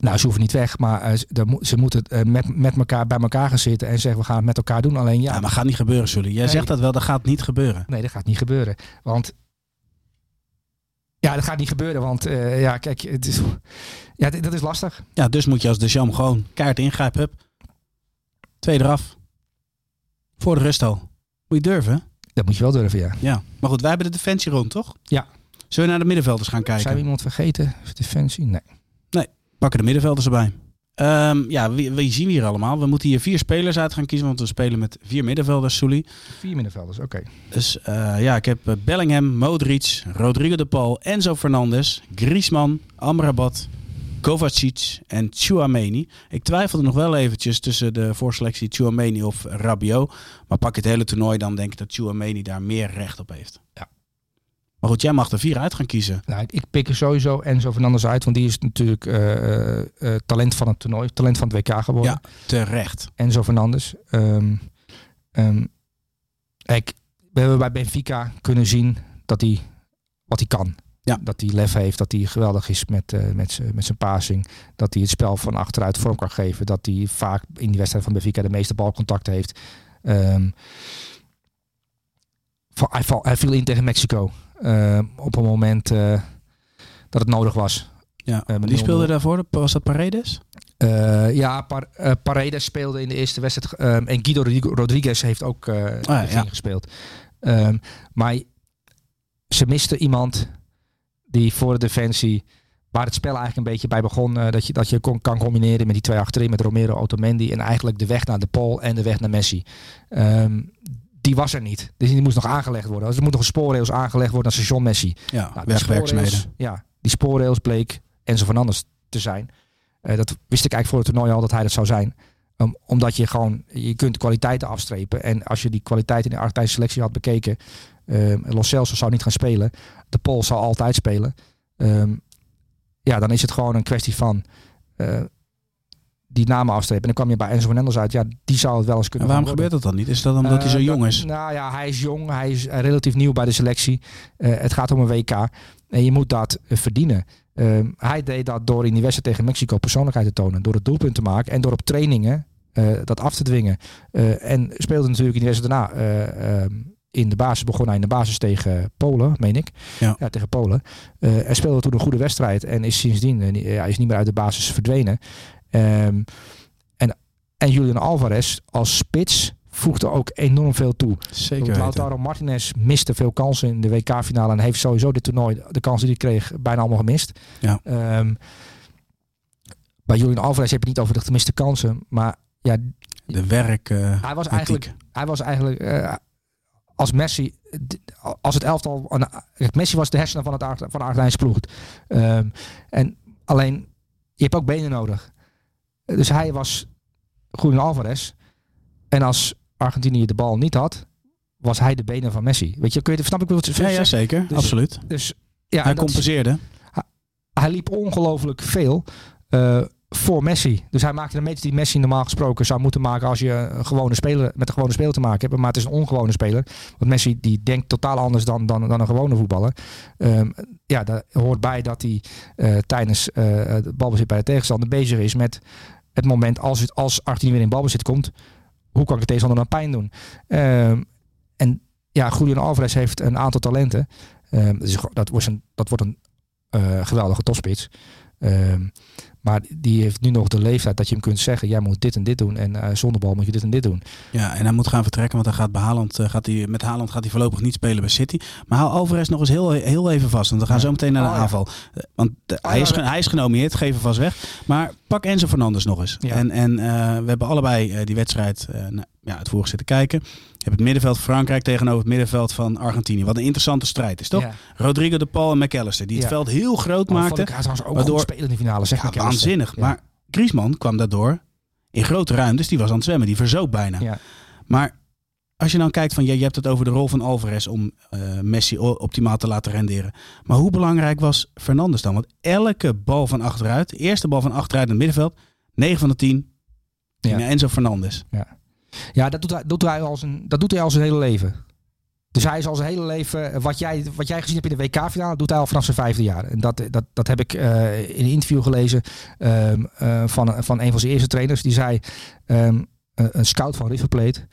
Nou, ze hoeven niet weg, maar uh, ze moeten uh, met, met elkaar bij elkaar gaan zitten en zeggen we gaan het met elkaar doen. Alleen ja. ja maar gaat niet gebeuren, Sully. Jij zegt dat wel, dat gaat niet gebeuren. Nee, dat gaat niet gebeuren. Want ja, dat gaat niet gebeuren, want uh, ja, kijk, het is, ja, dat is lastig. Ja, dus moet je als de Jam gewoon kaart ingrijpen. Hup. Twee eraf. Voor de rust al. Moet je durven. Dat moet je wel durven, ja. Ja, maar goed, wij hebben de defensie rond, toch? Ja. Zullen we naar de middenvelders gaan kijken? Zijn we iemand vergeten? Defensie? Nee. Pakken de middenvelders erbij. Um, ja, wie, wie, zien we hier allemaal? We moeten hier vier spelers uit gaan kiezen, want we spelen met vier middenvelders, Sully. Vier middenvelders, oké. Dus uh, ja, ik heb eh, Bellingham, Modric, Rodrigo de Paul, Enzo Fernandez, Griezmann, Amrabat, Kovacic en Chouameni. Ik twijfelde nog wel eventjes tussen de voorselectie Chouameni of Rabiot. Maar pak het hele toernooi, dan denk ik dat Chouameni daar meer recht op heeft. Ja. Maar goed, jij mag er vier uit gaan kiezen. Nou, ik pik er sowieso Enzo Fernandez uit, want die is natuurlijk uh, uh, talent van het toernooi, talent van het WK geworden. Ja, terecht. Enzo Fernandez. Um, um, kijk, we hebben bij Benfica kunnen zien dat hij wat hij kan. Ja. Dat hij lef heeft, dat hij geweldig is met, uh, met, met zijn passing. Dat hij het spel van achteruit vorm kan geven. Dat hij vaak in die wedstrijd van Benfica de meeste balcontacten heeft. Um, hij viel in tegen Mexico. Uh, op een moment uh, dat het nodig was. Ja, uh, die speelde daarvoor? Was dat Paredes? ja, Par Paredes speelde in de eerste wedstrijd. Um, en Guido Rodriguez heeft ook ah, ja. gespeeld. Um, maar ze miste iemand die voor de defensie waar het spel eigenlijk een beetje bij begon. Dat je, dat je kon, kan combineren met die twee achterin, met Romero, Otamendi. En eigenlijk de weg naar de Paul en de weg naar Messi. Um, die was er niet. Dus die moest nog aangelegd worden. Dus er moet nog een spoorrails aangelegd worden naar station Messi. Ja, nou. Ja, die spoorrails bleek Enzo Fernandes te zijn. dat wist ik eigenlijk voor het toernooi al dat hij dat zou zijn. Um, omdat je gewoon, je kunt kwaliteiten afstrepen. En als je die kwaliteit in de Argentijnse selectie had bekeken, um, Los Celso zou niet gaan spelen. De Pol zou altijd spelen. Um, ja, dan is het gewoon een kwestie van uh, die namen afstrepen. En dan kwam je bij Enzo Fernandez uit. Ja, die zou het wel eens kunnen en waarom gebeurt dat dan niet? Is dat omdat uh, hij zo dat, jong is? Nou ja, hij is jong. Hij is relatief nieuw bij de selectie. Uh, het gaat om een WK. En je moet dat verdienen. Um, hij deed dat door in die wedstrijd tegen Mexico persoonlijkheid te tonen. Door het doelpunt te maken. En door op trainingen uh, dat af te dwingen. Uh, en speelde natuurlijk in de wedstrijd daarna uh, um, in de basis. Begon hij in de basis tegen Polen, meen ik. Ja, ja tegen Polen. hij speelde toen een goede wedstrijd. En is sindsdien ja, is niet meer uit de basis verdwenen. Um, en, en Julian Alvarez als spits voegde ook enorm veel toe. Zeker. Lautaro Martinez miste veel kansen in de WK-finale. En heeft sowieso dit toernooi, de kansen die hij kreeg, bijna allemaal gemist. Ja. Um, bij Julian Alvarez heb je niet over de gemiste kansen. Maar ja, de werk. Uh, hij was eigenlijk, hij was eigenlijk uh, als Messi, als het elftal. Messi was de hersenen van, het, van de Argentijnse ploeg. Um, en alleen, je hebt ook benen nodig. Dus hij was Julian Alvarez. En als Argentinië de bal niet had, was hij de benen van Messi. Weet je, kun je snap ik wat ja, ja, zeker, dus, absoluut. Dus ja, hij compenseerde. Hij, hij, liep ongelooflijk veel. Uh, voor Messi. Dus hij maakte de meters die Messi normaal gesproken zou moeten maken als je een gewone speler met een gewone speler te maken hebt. Maar het is een ongewone speler. Want Messi die denkt totaal anders dan, dan, dan een gewone voetballer. Um, ja, daar hoort bij dat hij uh, tijdens uh, het balbezit bij de tegenstander bezig is met het moment als, het, als Argentinië weer in balbezit komt. Hoe kan ik de tegenstander dan pijn doen? Um, en ja, Julian Alvarez heeft een aantal talenten. Dus dat, wordt een, dat wordt een uh, geweldige topspits. Um, maar die heeft nu nog de leeftijd dat je hem kunt zeggen: jij moet dit en dit doen. En uh, zonder bal moet je dit en dit doen. Ja, en hij moet gaan vertrekken, want hij gaat bij Haaland, uh, gaat hij, met Haaland gaat hij voorlopig niet spelen bij City. Maar hou Alvarez nog eens heel, heel even vast, want we gaan ja. zo meteen naar de oh, aanval. Ja. Want oh, hij, is, hij is genomineerd, geef hem vast weg. Maar pak Enzo Fernandes nog eens. Ja. En, en we hebben allebei die wedstrijd ja, het vorige zitten kijken. Je hebt het middenveld Frankrijk tegenover het middenveld van Argentinië. Wat een interessante strijd is, toch? Ja. Rodrigo de Paul en McAllister. Die het Ja. veld heel groot Oh, maakten. hij trouwens ook waardoor- spelen in de finale. Zeg Ja, waanzinnig. Ja. Maar Griezmann kwam daardoor in grote ruimtes. Die was aan het zwemmen. Die verzoop bijna. Ja. Maar als je dan kijkt van... Ja, je hebt het over de rol van Alvarez om eh, Messi optimaal te laten renderen. Maar hoe belangrijk was Fernandes dan? Want elke bal van achteruit, de eerste bal van achteruit in het middenveld... 9 van de 10 ging Ja. Enzo Fernandes. Ja, dat doet, hij, doet hij al zijn, dat doet hij al zijn hele leven. Dus hij is al zijn hele leven, eh, wat jij, wat jij gezien hebt in de WK-finale, doet hij al vanaf zijn vijfde jaar. En dat, dat, dat heb ik eh, in een interview gelezen ehm, eh, van, van een van zijn eerste trainers. Die zei, ehm, een scout van River Plate,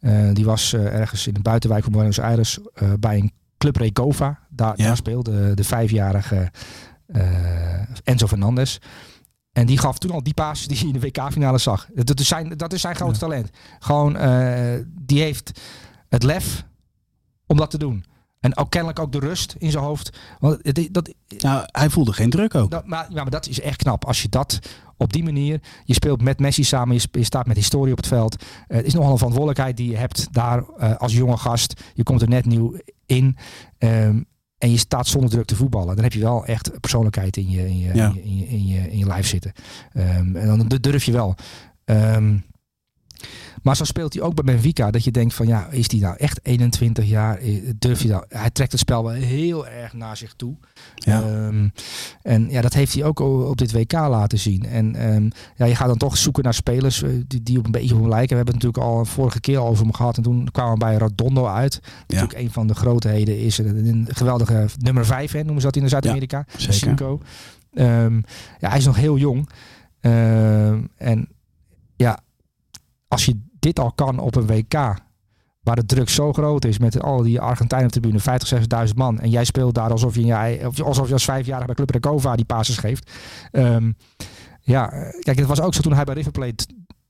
eh, die was eh, ergens in de buitenwijk van Buenos Aires eh, bij een Club Recova. Daar, Ja. daar speelde de vijfjarige eh, Enzo Fernandez. En die gaf toen al die passes die hij in de WK-finale zag. Dat, is zijn, dat is zijn grootste talent. Gewoon, eh, die heeft het lef om dat te doen. En ook kennelijk ook de rust in zijn hoofd. Want het, dat, Nou, hij voelde geen druk ook. dat, maar, ja, maar dat is echt knap. Als je dat op die manier... Je speelt met Messi samen. Je, je staat met historie op het veld. Eh, het is nogal een verantwoordelijkheid die je hebt daar eh, als jonge gast. Je komt er net nieuw in. Ehm, en je staat zonder druk te voetballen. Dan heb je wel echt persoonlijkheid in je, in je, Ja. in je, in je, in je, in je lijf zitten. Ehm, en dan durf je wel. Ehm, maar zo speelt hij ook bij Benfica. Dat je denkt van ja, is hij nou echt 21 jaar? Eh, Durf je dat? Hij trekt het spel wel heel erg naar zich toe. Ja. Ehm, en ja, dat heeft hij ook op dit WK laten zien. En ehm, ja, je gaat dan toch zoeken naar spelers eh, die, die op een beetje op hem lijken. We hebben het natuurlijk al een vorige keer over hem gehad. En toen kwamen we bij Radondo uit. Natuurlijk een van de grootheden is een, geweldige nummer 5, hè, noemen ze dat in Zuid-Amerika. zeker. Cinco. Ehm, ja, hij is nog heel jong. En ja, als je dit al kan op een WK, waar de druk zo groot is met al die Argentijnen tribune, 50, 60.000 man. En jij speelt daar alsof je, of alsof je als vijfjarige bij Club Recova die passes geeft. Ehm, ja, kijk, het was ook zo toen hij bij River Plate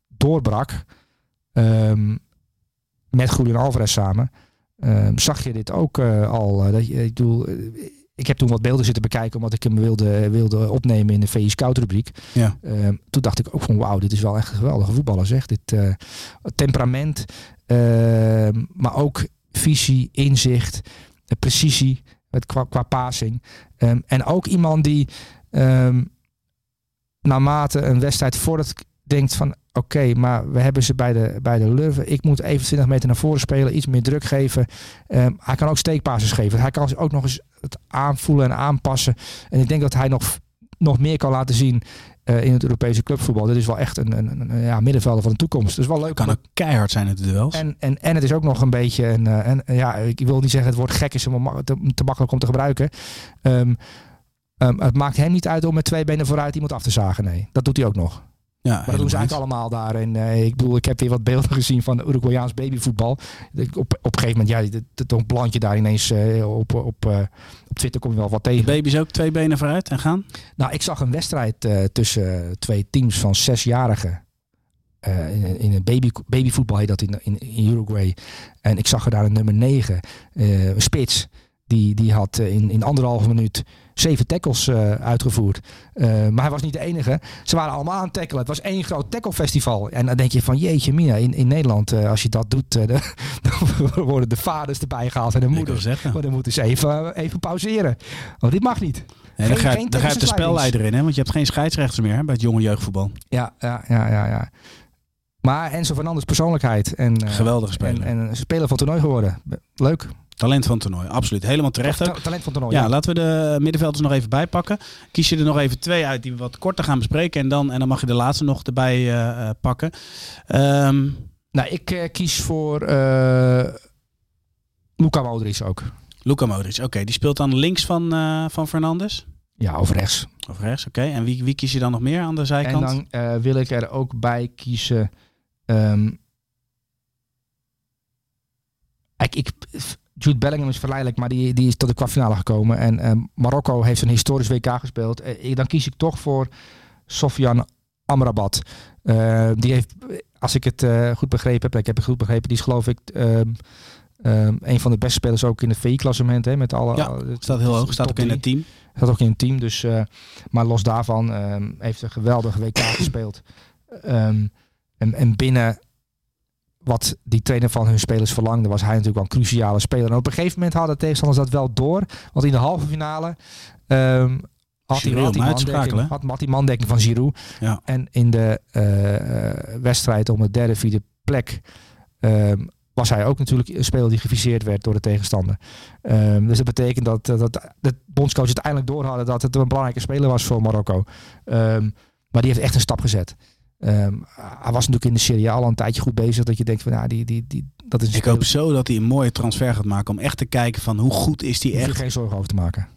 doorbrak. ehm, met Julian Alvarez samen. ehm, zag je dit ook eh, al? eh, dat je, ik bedoel, eh, ik heb toen wat beelden zitten bekijken omdat ik hem wilde, wilde opnemen in de VI Scout rubriek. Ja. Ehm, toen dacht ik ook van wauw, dit is wel echt een geweldige voetballer zeg. Dit eh, temperament, ehm, maar ook visie, inzicht, eh, precisie met, qua, qua passing. Ehm, en ook iemand die ehm, naarmate een wedstrijd voordat denkt van oké, maar we hebben ze bij de, bij de Lurven. Ik moet even 20 meter naar voren spelen, iets meer druk geven. Ehm, hij kan ook steekpases geven. Hij kan ook nog eens het aanvoelen en aanpassen. En ik denk dat hij nog, nog meer kan laten zien uh, in het Europese clubvoetbal. Dit is wel echt een, een, een, ja, middenvelder van de toekomst. Dus wel leuk. Kan ook keihard zijn het duels. En, en, en het is ook nog een beetje een, uh, en ja, ik wil niet zeggen het woord gek is hem te, te makkelijk om te gebruiken. Um, um, het maakt hem niet uit om met twee benen vooruit iemand af te zagen. Nee, dat doet hij ook nog. Ja, maar dat doen ze eigenlijk allemaal daar. En uh, ik bedoel, ik heb weer wat beelden gezien van Uruguayaans babyvoetbal. Op, op een gegeven moment, ja, dat plantje daar ineens uh, op, op, uh, op Twitter kom je wel wat tegen. De baby's ook twee benen vooruit en gaan? Nou, ik zag een wedstrijd tussen twee teams van zesjarigen. in, in een baby, babyvoetbal heet dat in, in, in, Uruguay. En ik zag er daar een nummer 9, een spits. Die, die had in, in anderhalve minuut zeven tackles uh, uitgevoerd. Uh, maar hij was niet de enige. Ze waren allemaal aan het tackelen. Het was één groot tacklefestival. En dan denk je van jeetje mina, in, in Nederland, uh, als je dat doet, dan worden de vaders erbij gehaald en de moeders. Maar dan moeten ze even, even pauzeren. Want dit mag niet. Nee, dan gaat, dan gaat de spelleider in, hè? want je hebt geen scheidsrechters meer hè, bij het jonge jeugdvoetbal. Ja, ja, ja, ja. ja. Maar Enzo Fernandes persoonlijkheid. En, Geweldige speler. En, en speler van toernooi geworden. Leuk. Talent van het toernooi, absoluut. Helemaal terecht ook. Talent van het toernooi. Ja, laten we de middenvelders nog even bijpakken. Kies je er nog even twee uit die we wat korter gaan bespreken. En dan, en dan mag je de laatste nog erbij uh, pakken. Um, nou, ik uh, kies voor uh, Luca Modric ook. Luca Modric, oké. Die speelt dan links van, van Fernandes? Ja, of rechts. Of rechts, oké. En wie, wie kies je dan nog meer aan de zijkant? En dan wil ik er ook bij kiezen... Um, ik, ik, Jude Bellingham is verleidelijk, maar die, die is tot de kwartfinale gekomen. En uh, Marokko heeft een historisch WK gespeeld. Uh, dan kies ik toch voor Sofian Amrabat. Uh, die heeft, als ik het goed begrepen heb, ik heb het goed begrepen, die is geloof ik ehm, ehm, een van de beste spelers ook in het VI-klassement. Met alle, ja, staat heel hoog, staat ook in het team. Staat ook in het team, dus, maar los daarvan heeft een geweldige WK gespeeld. en, en binnen wat die trainer van hun spelers verlangde, was hij natuurlijk wel een cruciale speler. En op een gegeven moment hadden tegenstanders dat wel door. Want in de halve finale um, had, hij, had, mandekking, had, had die mandekking van Giroud. Ja. En in de uh, wedstrijd om de derde, vierde plek um, was hij ook natuurlijk een speler die geviseerd werd door de tegenstander. Um, dus dat betekent dat, dat de bondscoach uiteindelijk door hadden dat het een belangrijke speler was voor Marokko. maar die heeft echt een stap gezet. Um, hij was natuurlijk in de Serie al een tijdje goed bezig. Dat je denkt van nou, die, die, die, dat is. Ik hoop zo dat hij een mooie transfer gaat maken. Om echt te kijken van hoe goed is die echt. Er geen zorgen over te maken.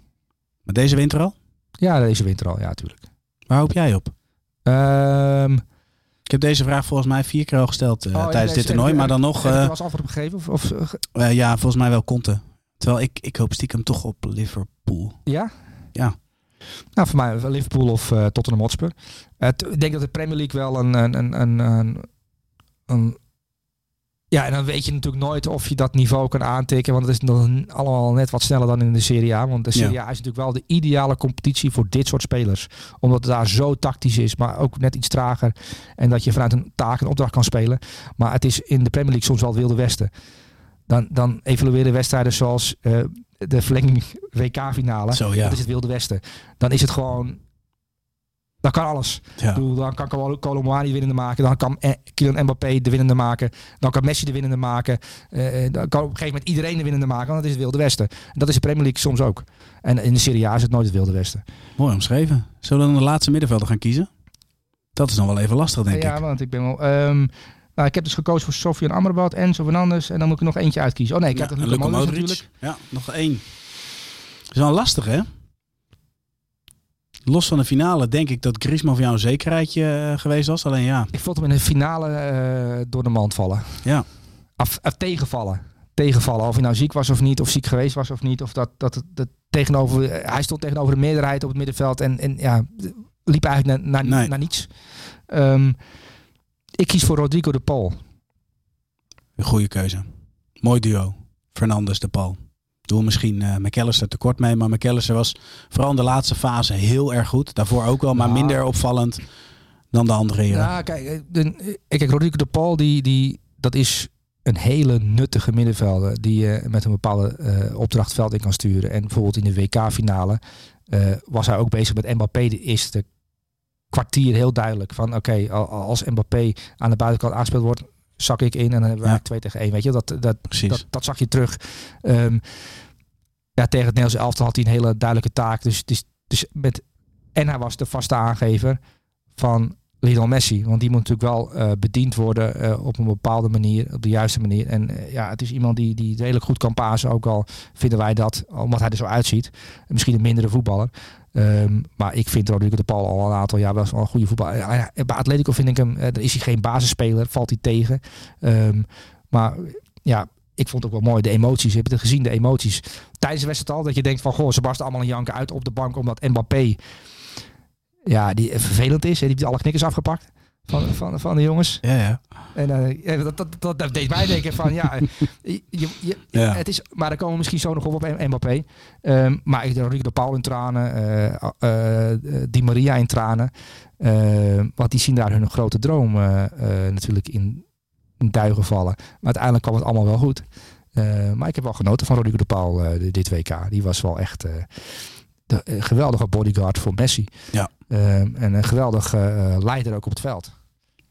Maar deze winter al? Ja, deze winter al, ja, natuurlijk. Waar hoop jij op? Um, ik heb deze vraag volgens mij vier keer al gesteld uh, oh, tijdens dit toernooi. Maar dan nog. Uh, was antwoord op gegeven? Of, of uh, ja, volgens mij wel Conte. Terwijl ik, ik hoop stiekem toch op Liverpool. Ja? Ja. Nou, voor mij Liverpool of uh, Tottenham Hotspur. Het, ik denk dat de Premier League wel een, een, een, een, een ja, en dan weet je natuurlijk nooit of je dat niveau kan aantikken. Want het is nog allemaal net wat sneller dan in de Serie A. Want de Serie A is natuurlijk wel de ideale competitie voor dit soort spelers. Omdat het daar zo tactisch is, maar ook net iets trager. En dat je vanuit een taak een opdracht kan spelen. Maar het is in de Premier League soms wel het wilde westen. Dan, dan evalueren wedstrijden zoals uh, de verlenging WK-finale. Zo, ja. Dat is het Wilde Westen. Dan is het gewoon... Dan kan alles. Ja. Bedoel, dan kan Colomboani winnende maken. Dan kan eh, Kylian Mbappé de winnende maken. Dan kan Messi de winnende maken. Uh, dan kan op een gegeven moment iedereen de winnende maken. Want dat is het Wilde Westen. En dat is de Premier League soms ook. En in de Serie A is het nooit het Wilde Westen. Mooi omschreven. Zullen we dan de laatste middenvelder gaan kiezen? Dat is dan wel even lastig, denk ja, ik. Ja, want ik ben wel... Um, nou, ik heb dus gekozen voor Sofian Amrabat, Enzo Fernandes. En dan moet ik nog eentje uitkiezen. Oh nee, ik heb nog Luka Modric natuurlijk. Ja, nog één. Dat is wel lastig, hè? Los van de finale denk ik dat Griezmann voor jou een zekerheidje uh, geweest was. Alleen ja. Ik vond hem in de finale uh, door de mand vallen. Ja. Af, af, tegenvallen. Tegenvallen. Of hij nou ziek was of niet. Of ziek geweest was of niet. Of dat, dat, dat tegenover, hij stond tegenover de meerderheid op het middenveld. En, en ja, liep eigenlijk naar, naar, nee. naar niets. Um, ik kies voor Rodrigo de Paul. Een goede keuze. Mooi duo. Fernandes de Paul. Doe misschien uh, McAllister tekort mee. Maar McAllister was vooral in de laatste fase heel erg goed. Daarvoor ook wel, maar nou. minder opvallend dan de andere heren. Ja, kijk, eh, de, kijk Rodrigo de Paul, die, die, dat is een hele nuttige middenvelder. Die je uh, met een bepaalde uh, opdracht veld in kan sturen. En bijvoorbeeld in de WK-finale was hij ook bezig met Mbappé de eerste kwartier heel duidelijk. Van oké, als Mbappé aan de buitenkant aangespeeld wordt, zak ik in en dan hebben we ja. 2 tegen 1. Weet je, dat, dat, dat, dat, zag je terug. Um, ja, tegen het Nederlandse elftal had hij een hele duidelijke taak. Dus, dus, dus met, en hij was de vaste aangever van Lionel Messi. Want die moet natuurlijk wel uh, bediend worden uh, op een bepaalde manier, op de juiste manier. En uh, ja, het is iemand die, die redelijk goed kan pasen. Ook al vinden wij dat, omdat hij er zo uitziet. Misschien een mindere voetballer. Um, maar ik vind Rodrigo de Paul al een aantal jaar wel een goede voetballer. Bij Atletico vind ik hem, dan is hij geen basisspeler, valt hij tegen. Um, maar ja, ik vond het ook wel mooi, de emoties. Heb je het gezien, de emoties. Tijdens de wedstrijd al, dat je denkt van, goh, ze barsten allemaal een janken uit op de bank, omdat Mbappé, ja, die vervelend is. Hè, die heeft alle knikkers afgepakt van, van, van de jongens. Ja, ja. En uh, dat, dat, dat, dat, deed mij denken van, ja, je, je, ja. het is, maar daar komen we misschien zo nog op op Mbappé. Um, maar ik denk de Paul in tranen, uh, uh, Di Maria in tranen. want die zien daar hun grote droom natuurlijk in, duigen vallen. Maar uiteindelijk kwam het allemaal wel goed. Uh, maar ik heb wel genoten van Rodrigo de Paul dit WK. Die was wel echt de, geweldige bodyguard voor Messi. Ja. En een geweldige leider ook op het veld.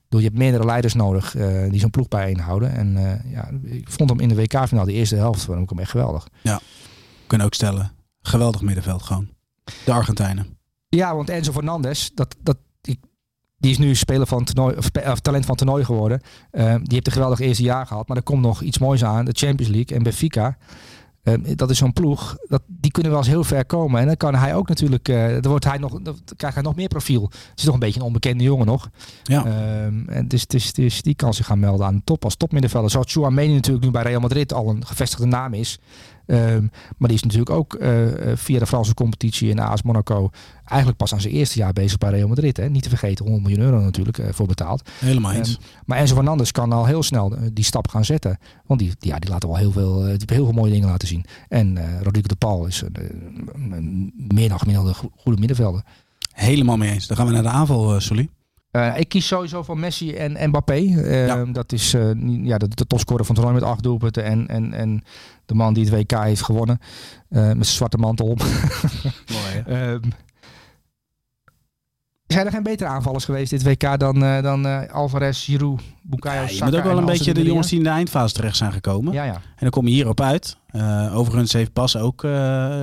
Door je hebt meerdere leiders nodig die zo'n ploeg bijeenhouden. En ja, ik vond hem in de WK-finale, de eerste helft, vond ik hem echt geweldig. Ja, kunnen ook stellen. Geweldig middenveld gewoon. De Argentijnen. Ja, want Enzo Fernandez, dat, dat, die is nu speler van toernooi, of, of talent van toernooi geworden. Uh, die heeft een geweldig eerste jaar gehad. Maar er komt nog iets moois aan. De Champions League en Benfica. Uh, dat is zo'n ploeg. Dat, die kunnen wel eens heel ver komen. En dan kan hij ook natuurlijk. Uh, dan, wordt hij nog, dan krijgt hij nog meer profiel. Het is nog een beetje een onbekende jongen nog. Ja. Ehm, en dus, dus, dus die kan zich gaan melden aan de top als topmiddenvelder. Zoals Chouameni natuurlijk nu bij Real Madrid al een gevestigde naam is. Um, maar die is natuurlijk ook uh, via de Franse competitie in AS Monaco eigenlijk pas aan zijn eerste jaar bezig bij Real Madrid. Hè. Niet te vergeten, 100 miljoen euro natuurlijk uh, voor betaald. Helemaal eens. Um, maar Enzo Fernandes kan al heel snel die stap gaan zetten. Want die, ja, die laat al heel veel, die heeft heel veel mooie dingen laten zien. En Rodrigo de Paul is een, een meer dan gemiddelde goede middenvelder. Helemaal mee eens. Dan gaan we naar de aanval, uh, Sully. Uh, ik kies sowieso voor Messi en Mbappé. Uh, ja. Dat is uh, ja, de, de topscorer van het toernooi met acht doelpunten. En, en, en de man die het WK heeft gewonnen. met zijn zwarte mantel op. Mooi um, zijn er geen betere aanvallers geweest dit WK dan, dan Alvarez, Giroud, Bukayo, ja, Je moet ook wel een beetje de jongens die in de eindfase terecht zijn gekomen. Ja, ja. En dan kom je hierop uit. overigens heeft Pas ook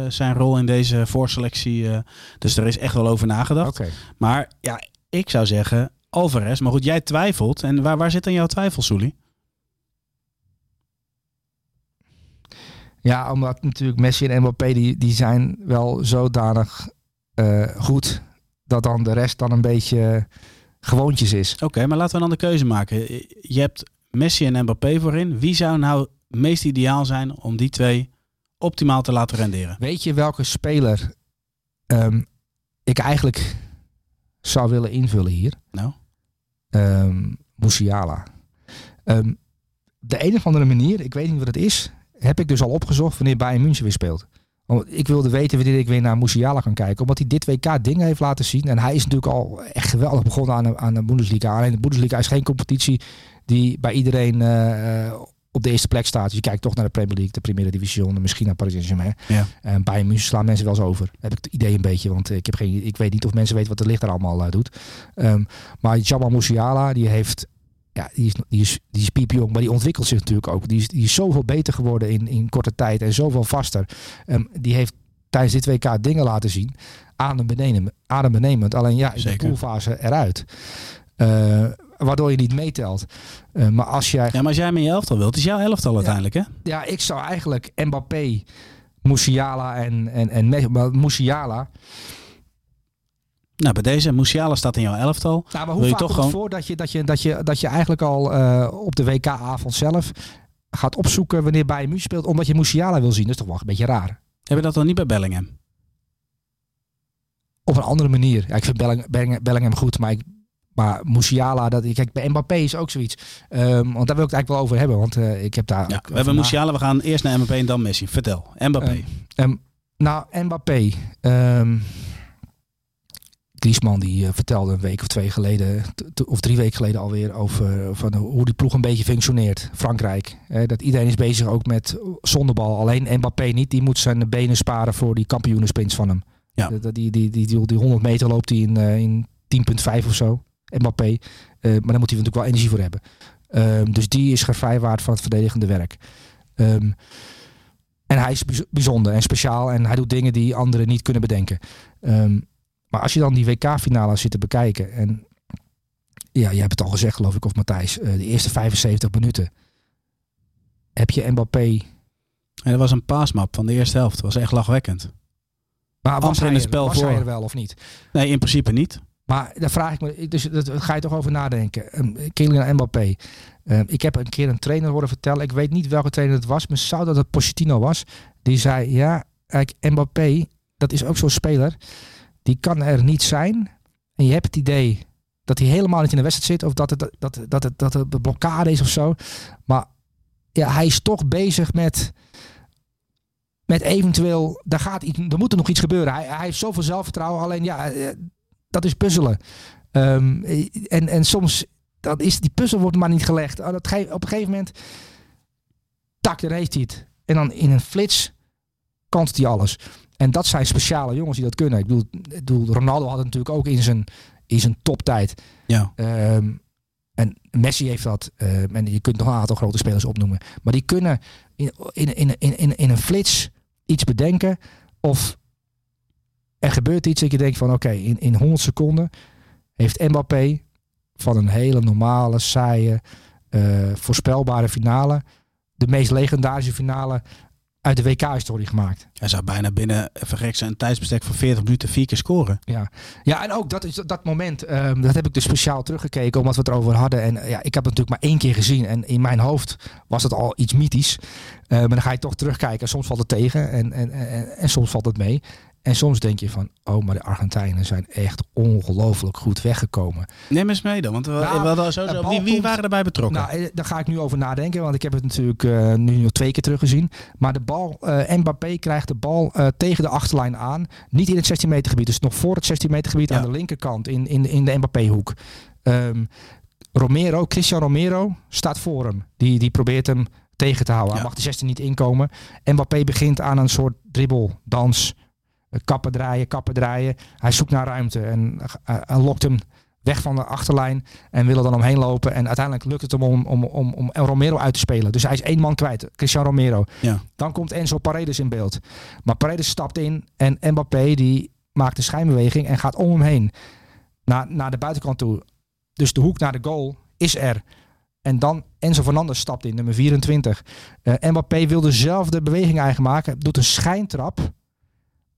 zijn rol in deze voorselectie. dus er is echt wel over nagedacht. Okay. Maar ja, ik zou zeggen Alvarez. Maar goed, jij twijfelt. En waar, waar zit dan jouw twijfel, Soelie? Ja, omdat natuurlijk Messi en Mbappé die, die zijn wel zodanig uh, goed dat dan de rest dan een beetje gewoontjes is. Oké, maar laten we dan de keuze maken. Je hebt Messi en Mbappé voorin. Wie zou nou meest ideaal zijn om die twee optimaal te laten renderen? Weet je welke speler um, ik eigenlijk zou willen invullen hier. Nou? Um, Musiala. Um, de een of andere manier, ik weet niet wat het is, heb ik dus al opgezocht wanneer Bayern München weer speelt. Want ik wilde weten wanneer ik weer naar Musiala kan kijken. Omdat hij dit WK dingen heeft laten zien. En hij is natuurlijk al echt geweldig begonnen aan de, aan de Bundesliga. Alleen de Bundesliga is geen competitie die bij iedereen uh, op de eerste plek staat. Dus je kijkt toch naar de Premier League, de Primera Division, misschien naar Paris Saint-Germain. Ja. En bij München slaan mensen wel eens over. Heb ik het idee een beetje, want ik, heb geen, ik weet niet of mensen weten wat de licht er allemaal uh, doet. Um, maar Jamal Musiala, die heeft ja, die is, die is, die is piepjong, maar die ontwikkelt zich natuurlijk ook. Die is, die is zoveel beter geworden in, in korte tijd en zoveel vaster. Um, die heeft tijdens dit WK dingen laten zien. Adembenemend. adembenemend. Alleen ja, in de poolfase eruit. Uh, waardoor je niet meetelt. Uh, maar als jij... Ja, maar als jij met je elftal wilt, is jouw elftal ja, uiteindelijk, hè? Ja, ik zou eigenlijk Mbappé, Musiala en, en, en Musiala... Nou, bij deze Musiala staat in jouw elftal. Nou, maar hoe Wil je toch gewoon... voor dat je, dat, je, dat, je, dat je eigenlijk al uh, op de WK-avond zelf gaat opzoeken wanneer Bayern München speelt, omdat je Musiala wil zien? Dat is toch wel een beetje raar. Hebben we dat dan niet bij Bellingham? Op een andere manier. Ja, ik vind Bellingham goed, maar ik maar Musiala, dat, kijk, bij Mbappé is ook zoiets. Um, want daar wil ik het eigenlijk wel over hebben. Want uh, ik heb daar. Ja, we hebben Musiala, we gaan eerst naar Mbappé en dan Messi. Vertel, Mbappé. Um, nou, Mbappé. Um, Griezmann die uh, vertelde een week of twee geleden, of drie weken geleden alweer, over van hoe die ploeg een beetje functioneert. Frankrijk. Hè, dat iedereen is bezig ook met zondebal. Alleen Mbappé niet. Die moet zijn benen sparen voor die kampioenensprints van hem. Ja. Die, die, die, die, die, die 100 meter loopt hij in, uh, in 10,5 of zo. Mbappé. Uh, maar daar moet hij natuurlijk wel energie voor hebben. Um, dus die is gevrijwaard van het verdedigende werk. Um, en hij is bijzonder en speciaal en hij doet dingen die anderen niet kunnen bedenken. Um, maar als je dan die WK-finale zit te bekijken en ja, je hebt het al gezegd geloof ik of Matthijs, uh, de eerste 75 minuten heb je Mbappé. En dat was een paasmap van de eerste helft. Dat was echt lachwekkend. Maar was, hij, in het spel was voor... hij er wel of niet? Nee, in principe niet. Maar daar vraag ik me, dus dat ga je toch over nadenken. Um, Kylian Mbappé. Um, ik heb een keer een trainer horen vertellen. Ik weet niet welke trainer het was, maar zou dat het Pochettino was. Die zei: Ja, Mbappé, dat is ook zo'n speler. Die kan er niet zijn. En je hebt het idee dat hij helemaal niet in de wedstrijd zit. Of dat het, dat, dat, het, dat het blokkade is of zo. Maar ja, hij is toch bezig met met eventueel, daar, gaat iets, er moet er nog iets gebeuren. Hij, hij heeft zoveel zelfvertrouwen. Alleen ja, eh, dat is puzzelen. Um, en, en soms dat is, die puzzel wordt maar niet gelegd. Oh, dat op een gegeven moment, tak, dan heeft hij het. En dan in een flits kant hij alles. En dat zijn speciale jongens die dat kunnen. Ik bedoel, ik bedoel Ronaldo had het natuurlijk ook in zijn, in zijn toptijd. Ja. Um, en Messi heeft dat. Uh, en je kunt nog een aantal grote spelers opnoemen. Maar die kunnen in, in, in, in, in een flits iets bedenken. Of er gebeurt iets dat je denkt van oké, in, in 100 seconden heeft Mbappé van een hele normale, saaie, uh, voorspelbare finale de meest legendarische finale uit de WK-historie gemaakt. Hij zou bijna binnen, vergek zijn, een tijdsbestek van 40 minuten vier keer scoren. Ja, ja en ook dat, is, dat moment, um, dat heb ik dus speciaal teruggekeken omdat we het erover hadden. En ja, ik heb het natuurlijk maar één keer gezien en in mijn hoofd was het al iets mythisch. Uh, maar dan ga je toch terugkijken. Soms valt het tegen en, en, en, en soms valt het mee. En soms denk je van, oh, maar de Argentijnen zijn echt ongelooflijk goed weggekomen. Neem eens mee dan, want we, nou, we zo, wie, wie waren erbij betrokken? Nou, eh, daar ga ik nu over nadenken, want ik heb het natuurlijk uh, nu nog twee keer teruggezien. Maar de bal, uh, Mbappé krijgt de bal uh, tegen de achterlijn aan. Niet in het 16 meter gebied, dus nog voor het 16 meter gebied ja. aan de linkerkant in, in, in de Mbappé hoek. Um, Romero, Christian Romero staat voor hem. Die, die probeert hem tegen te houden. Ja. Hij mag de 16 niet inkomen. Mbappé begint aan een soort dribbeldans kappen draaien, kappen draaien. Hij zoekt naar ruimte en uh, lokt hem weg van de achterlijn en wil er dan omheen lopen. En uiteindelijk lukt het hem om, om, om, Romero uit te spelen. Dus hij is één man kwijt, Cristiano Romero. Ja. Dan komt Enzo Paredes in beeld. Maar Paredes stapt in en Mbappé die maakt de schijnbeweging en gaat om hem heen. Naar, naar de buitenkant toe. Dus de hoek naar de goal is er. En dan Enzo Fernandez stapt in, nummer 24. Uh, Mbappé wil dezelfde beweging eigen maken. Doet een schijntrap.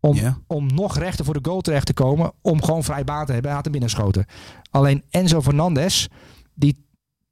Om, om nog rechter voor de goal terecht te komen. Om gewoon vrij baan te hebben. Hij had hem binnenschoten. Alleen Enzo Fernandez. Die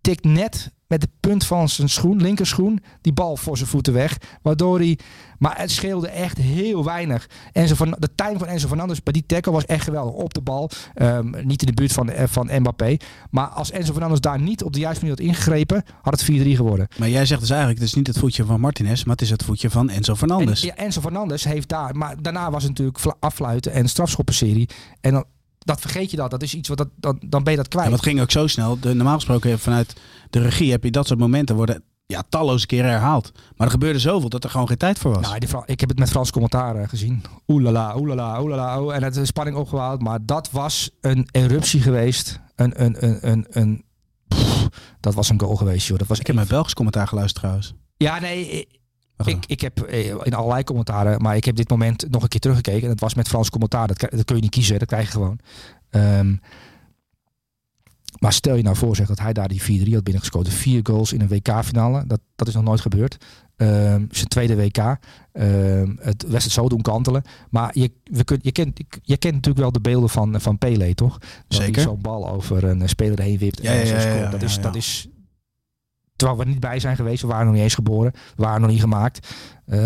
tikt net met de punt van zijn schoen, linkerschoen, die bal voor zijn voeten weg. Waardoor hij, maar het scheelde echt heel weinig. Enzo van, de time van Enzo Fernandes bij die tackle was echt geweldig. Op de bal, um, niet in de buurt van, eh, van Mbappé. Maar als Enzo Fernandes daar niet op de juiste manier had ingegrepen, had het 4-3 geworden. Maar jij zegt dus eigenlijk, het is niet het voetje van Martinez, maar het is het voetje van Enzo Fernandes. En, ja, Enzo Fernandes heeft daar, maar daarna was het natuurlijk affluiten en strafschoppenserie. En dan dat vergeet je dat. Dat is iets wat dat, dan, dan ben je dat kwijt. Ja, wat ging ook zo snel. De, normaal gesproken vanuit de regie heb je dat soort momenten worden ja, talloze keren herhaald. Maar er gebeurde zoveel dat er gewoon geen tijd voor was. Nou, die, ik heb het met Frans commentaar uh, gezien. Oelala, oelala, oelala. En het is spanning opgebouwd. Maar dat was een eruptie geweest. Een, een, een, een, een pff, dat was een goal geweest, joh. Dat was ik heb mijn Belgisch commentaar geluisterd trouwens. Ja, nee, ik, ik heb eh, in allerlei commentaren, maar ik heb dit moment nog een keer teruggekeken. En het was met Frans commentaar. Dat, dat kun je niet kiezen, dat krijg je gewoon. Um, maar stel je nou voor zeg, dat hij daar die 4-3 had binnengescoten. Vier goals in een WK-finale. Dat, dat is nog nooit gebeurd. Um, zijn tweede WK. Um, het West het zo doen kantelen. Maar je, we kun, je, kent, je kent natuurlijk wel de beelden van, van Pele, toch? Dat Zeker. zo'n bal over een speler heen wipt. Ja, ja, ja, ja, dat, is, dat is Terwijl we niet bij zijn geweest. We waren nog niet eens geboren. We waren nog niet gemaakt. Uh,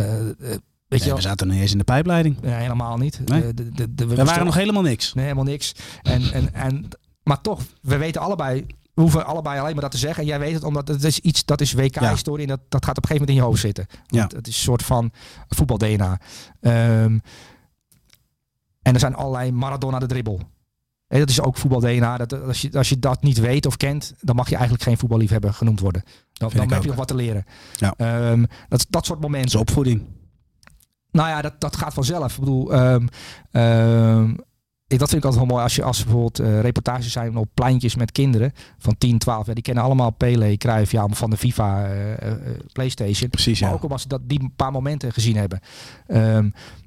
Weet nee, je we zaten nog niet eens in de pijpleiding. Nee, helemaal niet. Nee. De, de, de, we, we waren nog helemaal niks. Nee, helemaal niks. En, en, en, maar toch, we weten allebei, we hoeven allebei alleen maar dat te zeggen. En jij weet het, omdat het is iets, dat is WK-historie en dat, dat gaat op een gegeven moment in je hoofd zitten. Want ja. Het is een soort van voetbal-DNA. Um, en er zijn allerlei Maradona de dribbel. En dat is ook voetbal-DNA. Dat, als, je, als je dat niet weet of kent, dan mag je eigenlijk geen voetballiefhebber genoemd worden. Dan, dan heb je nog wat te leren. Ja. Um, dat, dat soort momenten. Opvoeding. Nou ja, dat, dat gaat vanzelf. Ik bedoel, um, um, dat vind ik altijd wel mooi als je als bijvoorbeeld uh, reportages zijn op pleintjes met kinderen van 10, 12. Ja, die kennen allemaal Pele, Cruijff, ja, van de FIFA, uh, PlayStation. Precies, maar ook omdat ze dat die paar momenten gezien hebben.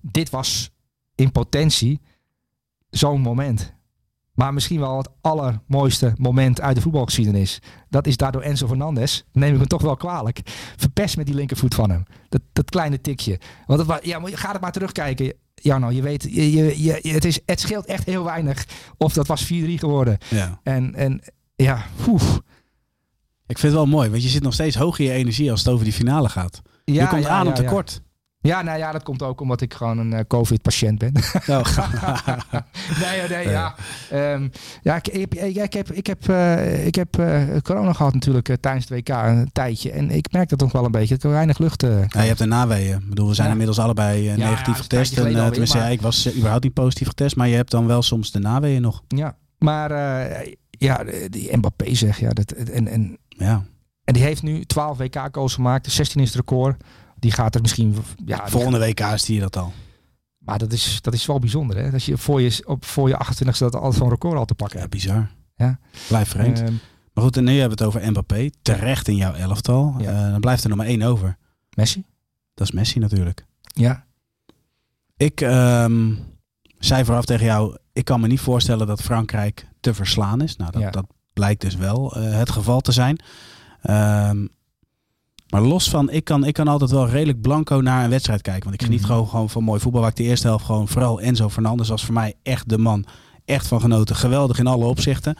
Dit was in potentie zo'n moment. Maar misschien wel het allermooiste moment uit de voetbalgeschiedenis. Dat is daardoor Enzo Fernandez. Neem ik hem toch wel kwalijk. Verpest met die linkervoet van hem. Dat, dat kleine tikje. Want was, ja, ga het maar terugkijken. Jarno, je weet, je, je, je, het, is, het scheelt echt heel weinig. Of dat was 4-3 geworden. Ja. En, en ja, oef. Ik vind het wel mooi, want je zit nog steeds hoog in je energie als het over die finale gaat. Ja, je komt aan op tekort. Ja, nou ja, dat komt ook omdat ik gewoon een uh, COVID-patiënt ben. Oh. nee, nee, ja. Ja, um, ja ik, ik, ik, heb, ik heb, uh, ik heb uh, corona gehad natuurlijk tijdens het WK een tijdje. En ik merk dat toch wel een beetje. Ik weinig lucht... ja, je hebt een naweeën. Ik bedoel, we zijn inmiddels allebei negatief getest. En, tenminste, maar... ik was überhaupt niet positief getest. Maar je hebt dan wel soms de naweeën nog. Ja, maar ja, die Mbappé zeg ja. Dat, en, en, ja. en die heeft nu 12 WK-goals gemaakt. De 16 is het record die gaat er misschien... Ja, Volgende week zie je dat al. Maar dat is, dat is wel bijzonder, hè? Dat je voor je, op, voor je 28 dat altijd zo'n record al te pakken Ja, bizar. Ja. Blijf vreemd. Ehm, maar goed, en nu hebben we het over Mbappé. Terecht in jouw elftal. Uh, dan blijft er nog maar één over. Messi? Dat is Messi natuurlijk. Ja. Ik um, zei vooraf tegen jou, ik kan me niet voorstellen dat Frankrijk te verslaan is. Nou, dat, dat blijkt dus wel uh, het geval te zijn. Um, maar los van, ik kan, ik kan altijd wel redelijk blanco naar een wedstrijd kijken. Want ik geniet mm gewoon, gewoon van mooi voetbal. Waar ik de eerste helft gewoon vooral Enzo Fernandes was voor mij echt de man. Echt van genoten. Geweldig in alle opzichten.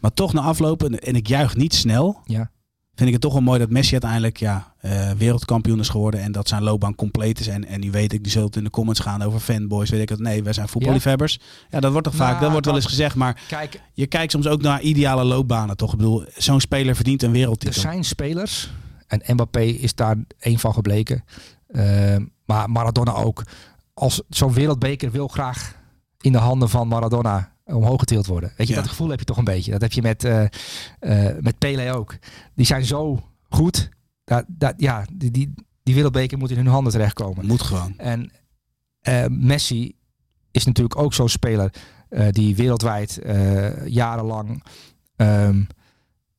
Maar toch na aflopen, en ik juich niet snel. Ja. Vind ik het toch wel mooi dat Messi uiteindelijk ja, uh, wereldkampioen is geworden. En dat zijn loopbaan compleet is. En, en nu weet ik, die zult in de comments gaan over fanboys. Weet ik het. Nee, wij zijn voetballiefhebbers. Ja. ja, dat wordt toch vaak, nou, dat wordt wel eens gezegd. Maar kijk, je kijkt soms ook naar ideale loopbanen toch? Ik bedoel, zo'n speler verdient een wereldtitel. Er zijn spelers en Mbappé is daar één van gebleken. Uh, maar Maradona ook. Als zo'n wereldbeker wil graag in de handen van Maradona omhoog getild worden. Weet je, dat gevoel heb je toch een beetje. Dat heb je met, uh, uh, met Pele ook. Die zijn zo goed. Dat, dat, ja, die, die, die wereldbeker moet in hun handen terechtkomen. Moet gewoon. En uh, Messi is natuurlijk ook zo'n speler die wereldwijd jarenlang um,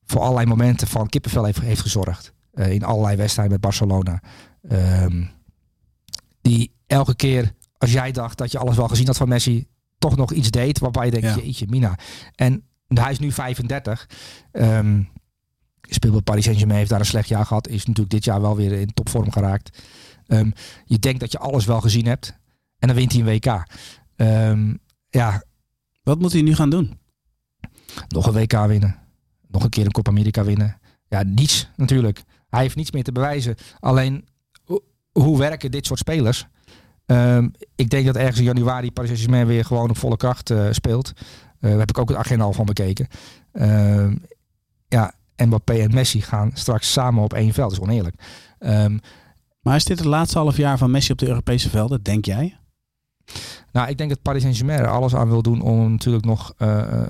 voor allerlei momenten van kippenvel heeft, heeft gezorgd. Eh, in allerlei wedstrijden met Barcelona. Ehm, die elke keer, als jij dacht dat je alles wel gezien had van Messi, toch nog iets deed waarbij je denkt, ja. jeetje, Mina. En hij is nu 35. Um, ehm, speelt bij Paris Saint-Germain, heeft daar een slecht jaar gehad. Is natuurlijk dit jaar wel weer in topvorm geraakt. Um, je denkt dat je alles wel gezien hebt. En dan wint hij een WK. Um, ja. Wat moet hij nu gaan doen? Nog een WK winnen. Nog een keer een Copa America winnen. Ja, niets natuurlijk. Hij heeft niets meer te bewijzen. Alleen, hoe werken dit soort spelers? Um, ik denk dat ergens in januari Paris Saint-Germain weer gewoon op volle kracht uh, speelt. Uh, daar heb ik ook het agenda al van bekeken. Uh, ja, Mbappé en Messi gaan straks samen op één veld. Dat is oneerlijk. Um, maar is dit het laatste half jaar van Messi op de Europese velden, denk jij? Nou, ik denk dat Paris Saint-Germain er alles aan wil doen om hem natuurlijk nog uh,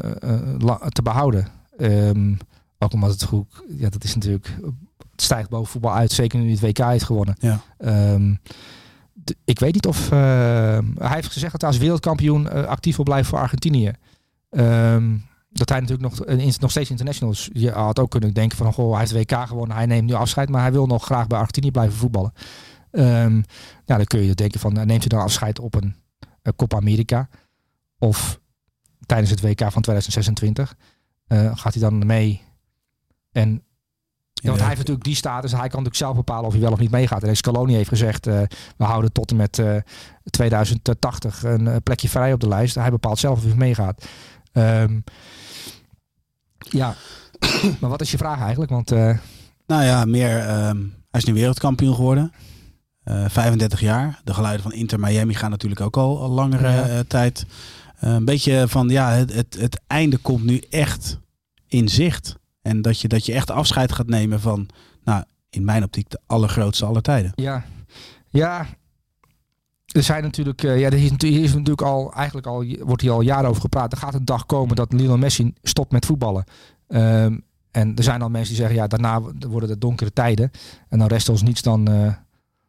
te behouden. Um, ook omdat het goed, ja, dat is natuurlijk stijgt boven voetbal uit. Zeker nu het WK heeft gewonnen. Ja. Um, ik weet niet of... Uh, hij heeft gezegd dat hij als wereldkampioen uh, actief wil blijven voor Argentinië. Um, dat hij natuurlijk nog, in, nog steeds international is. Je had ook kunnen denken van... Goh, hij heeft WK gewonnen, hij neemt nu afscheid. Maar hij wil nog graag bij Argentinië blijven voetballen. Um, ja, dan kun je denken van... neemt hij dan afscheid op een, een Copa America? Of tijdens het WK van 2026? Uh, eh, gaat hij dan mee en ja, want hij heeft natuurlijk die status. Hij kan natuurlijk zelf bepalen of hij wel of niet meegaat. En Scaloni heeft gezegd, uh, we houden tot en met uh, eh, 2080 een uh, plekje vrij op de lijst. Hij bepaalt zelf of hij meegaat. Um, ja, maar wat is je vraag eigenlijk? Want, nou ja, meer. Um, hij is nu wereldkampioen geworden. 35 jaar. De geluiden van Inter Miami gaan natuurlijk ook al, al langere ja. tijd. een beetje van, ja, het, het, het einde komt nu echt in zicht. En dat je, dat je echt afscheid gaat nemen van, nou, in mijn optiek, de allergrootste aller tijden. Ja, ja. Er zijn natuurlijk, uh, ja, er is, natuurlijk al, eigenlijk al, wordt hier al jaren over gepraat. Er gaat een dag komen dat Lionel Messi stopt met voetballen. Um, en er zijn al mensen die zeggen, ja, daarna worden het donkere tijden. En dan rest ons niets dan, uh,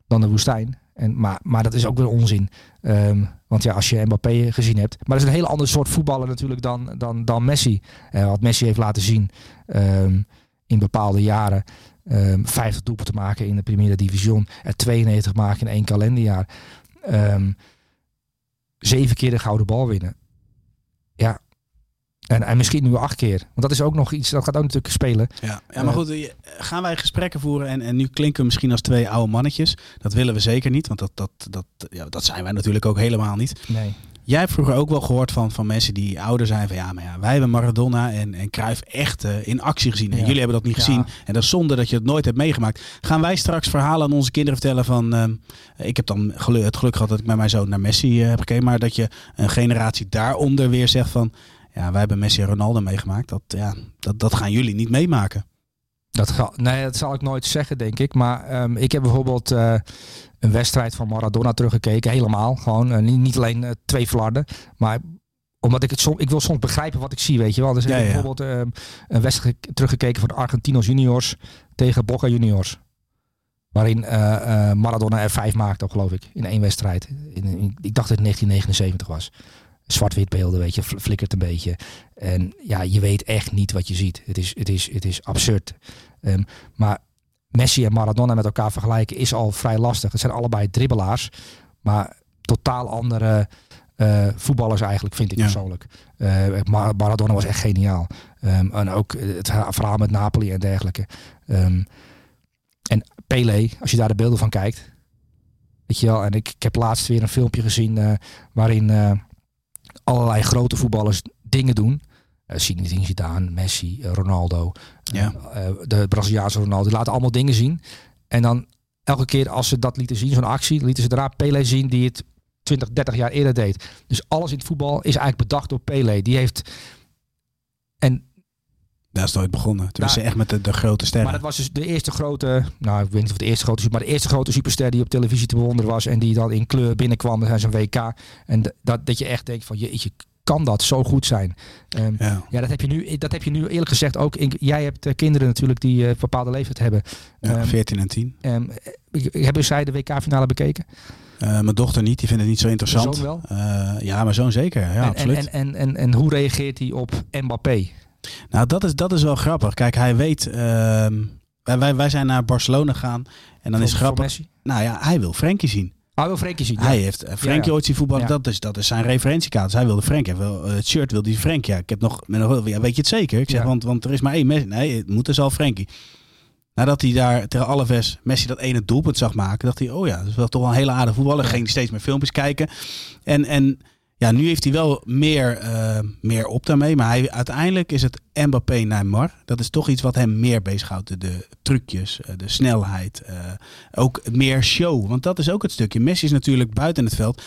dan de woestijn. En, maar, maar dat is ook weer onzin. Ehm, want ja, als je Mbappé gezien hebt. Maar dat is een hele ander soort voetballer natuurlijk dan, dan, dan Messi. Uh, wat Messi heeft laten zien um, in bepaalde jaren. Um, 50 doelpunten maken in de Primera Division. Er 92 maken in één kalenderjaar. zeven keer de gouden bal winnen. En, en misschien nu acht keer. Want dat is ook nog iets, dat gaat ook natuurlijk spelen. Ja, ja maar goed, eh, gaan wij gesprekken voeren en, en nu klinken we misschien als twee oude mannetjes. Dat willen we zeker niet, want dat, dat, dat, ja, dat zijn wij natuurlijk ook helemaal niet. Nee. Jij hebt vroeger ook wel gehoord van, van mensen die ouder zijn van ja, maar ja, wij hebben Maradona en, en Cruijff echt uh, in actie gezien. En jullie hebben dat niet gezien. En dat is zonde dat je het nooit hebt meegemaakt. Gaan wij straks verhalen aan onze kinderen vertellen van... Uh, ik heb dan geluk, het geluk gehad dat ik met mijn zoon naar Messi uh, heb gekeken. Maar dat je een generatie daaronder weer zegt van ja, wij hebben Messi en Ronaldo meegemaakt. Dat, ja, dat, dat gaan jullie niet meemaken. Dat, ga, nee, dat zal ik nooit zeggen, denk ik. Maar um, ik heb bijvoorbeeld uh, een wedstrijd van Maradona teruggekeken. Helemaal. Gewoon uh, niet, niet, alleen uh, twee flarden. Maar omdat ik het soms, ik wil soms begrijpen wat ik zie, weet je wel. Dus ik heb bijvoorbeeld um, een wedstrijd teruggekeken van de Argentinos juniors tegen Boca juniors. Waarin Maradona er vijf maakte, geloof ik. In één wedstrijd. In, in, ik dacht dat het 1979 was zwart-wit beelden, weet je, flikkert een beetje. En ja, je weet echt niet wat je ziet. Het is, het is, het is absurd. Um, maar Messi en Maradona met elkaar vergelijken is al vrij lastig. Het zijn allebei dribbelaars, maar totaal andere uh, voetballers eigenlijk, vind ik ja. persoonlijk. Uh, Maradona was echt geniaal. Um, en ook het verhaal met Napoli en dergelijke. Um, en Pele, als je daar de beelden van kijkt, weet je wel. En ik, ik heb laatst weer een filmpje gezien uh, waarin allerlei grote voetballers dingen doen. Uh, Zinedine Zidane, Messi, uh, Ronaldo, ja. Uh, de Braziliaanse Ronaldo. Die laten allemaal dingen zien. En dan elke keer als ze dat lieten zien, zo'n actie, lieten ze daarna Pele zien die het 20, 30 jaar eerder deed. Dus alles in het voetbal is eigenlijk bedacht door Pele. Die heeft... En daar is het ooit begonnen. Toen nou, echt met de, de, grote sterren. Maar dat was dus de eerste grote, nou ik weet niet of de eerste grote, maar de eerste grote superster die op televisie te bewonderen was en die dan in kleur binnenkwam zijn zijn WK. En dat, dat je echt denkt van je, kan dat zo goed zijn. Um, ja. ja. dat heb je nu, dat heb je nu eerlijk gezegd ook. In, jij hebt uh, kinderen natuurlijk die uh, bepaalde leeftijd hebben. Ja, um, 14 en 10. Um, hebben zij de WK-finale bekeken? Uh, mijn dochter niet, die vindt het niet zo interessant. Zoon wel? ja, maar zoon zeker. Ja, en, absoluut. En, en, en, en, hoe reageert hij op Mbappé? Nou, dat is, dat is wel grappig. Kijk, hij weet. Uh, wij, wij zijn naar Barcelona gegaan. En dan voor, is grappig. Nou ja, hij wil Frenkie zien. Hij wil Frenkie zien. Hij heeft uh, Frenkie ja, ja. ooit zien voetballen. Dat, is, dat is zijn referentiekaart. hij wilde Frenkie. Wil, uh, het shirt wil die Frenkie. Ja, ik heb nog, met nog ja, weet je het zeker? Ik zeg, want, want er is maar één Messi. Nee, het moet dus al Frenkie. Nadat hij daar tegen Alves Messi dat ene doelpunt zag maken, dacht hij, oh ja, dat is wel toch wel een hele aardige voetballer. Ging hij steeds meer filmpjes kijken. En, en ja, nu heeft hij wel meer, uh, meer op daarmee. Maar hij, uiteindelijk is het Mbappé Neymar. Dat is toch iets wat hem meer bezighoudt. De, de trucjes, uh, de snelheid. Uh, ook meer show. Want dat is ook het stukje. Messi is natuurlijk buiten het veld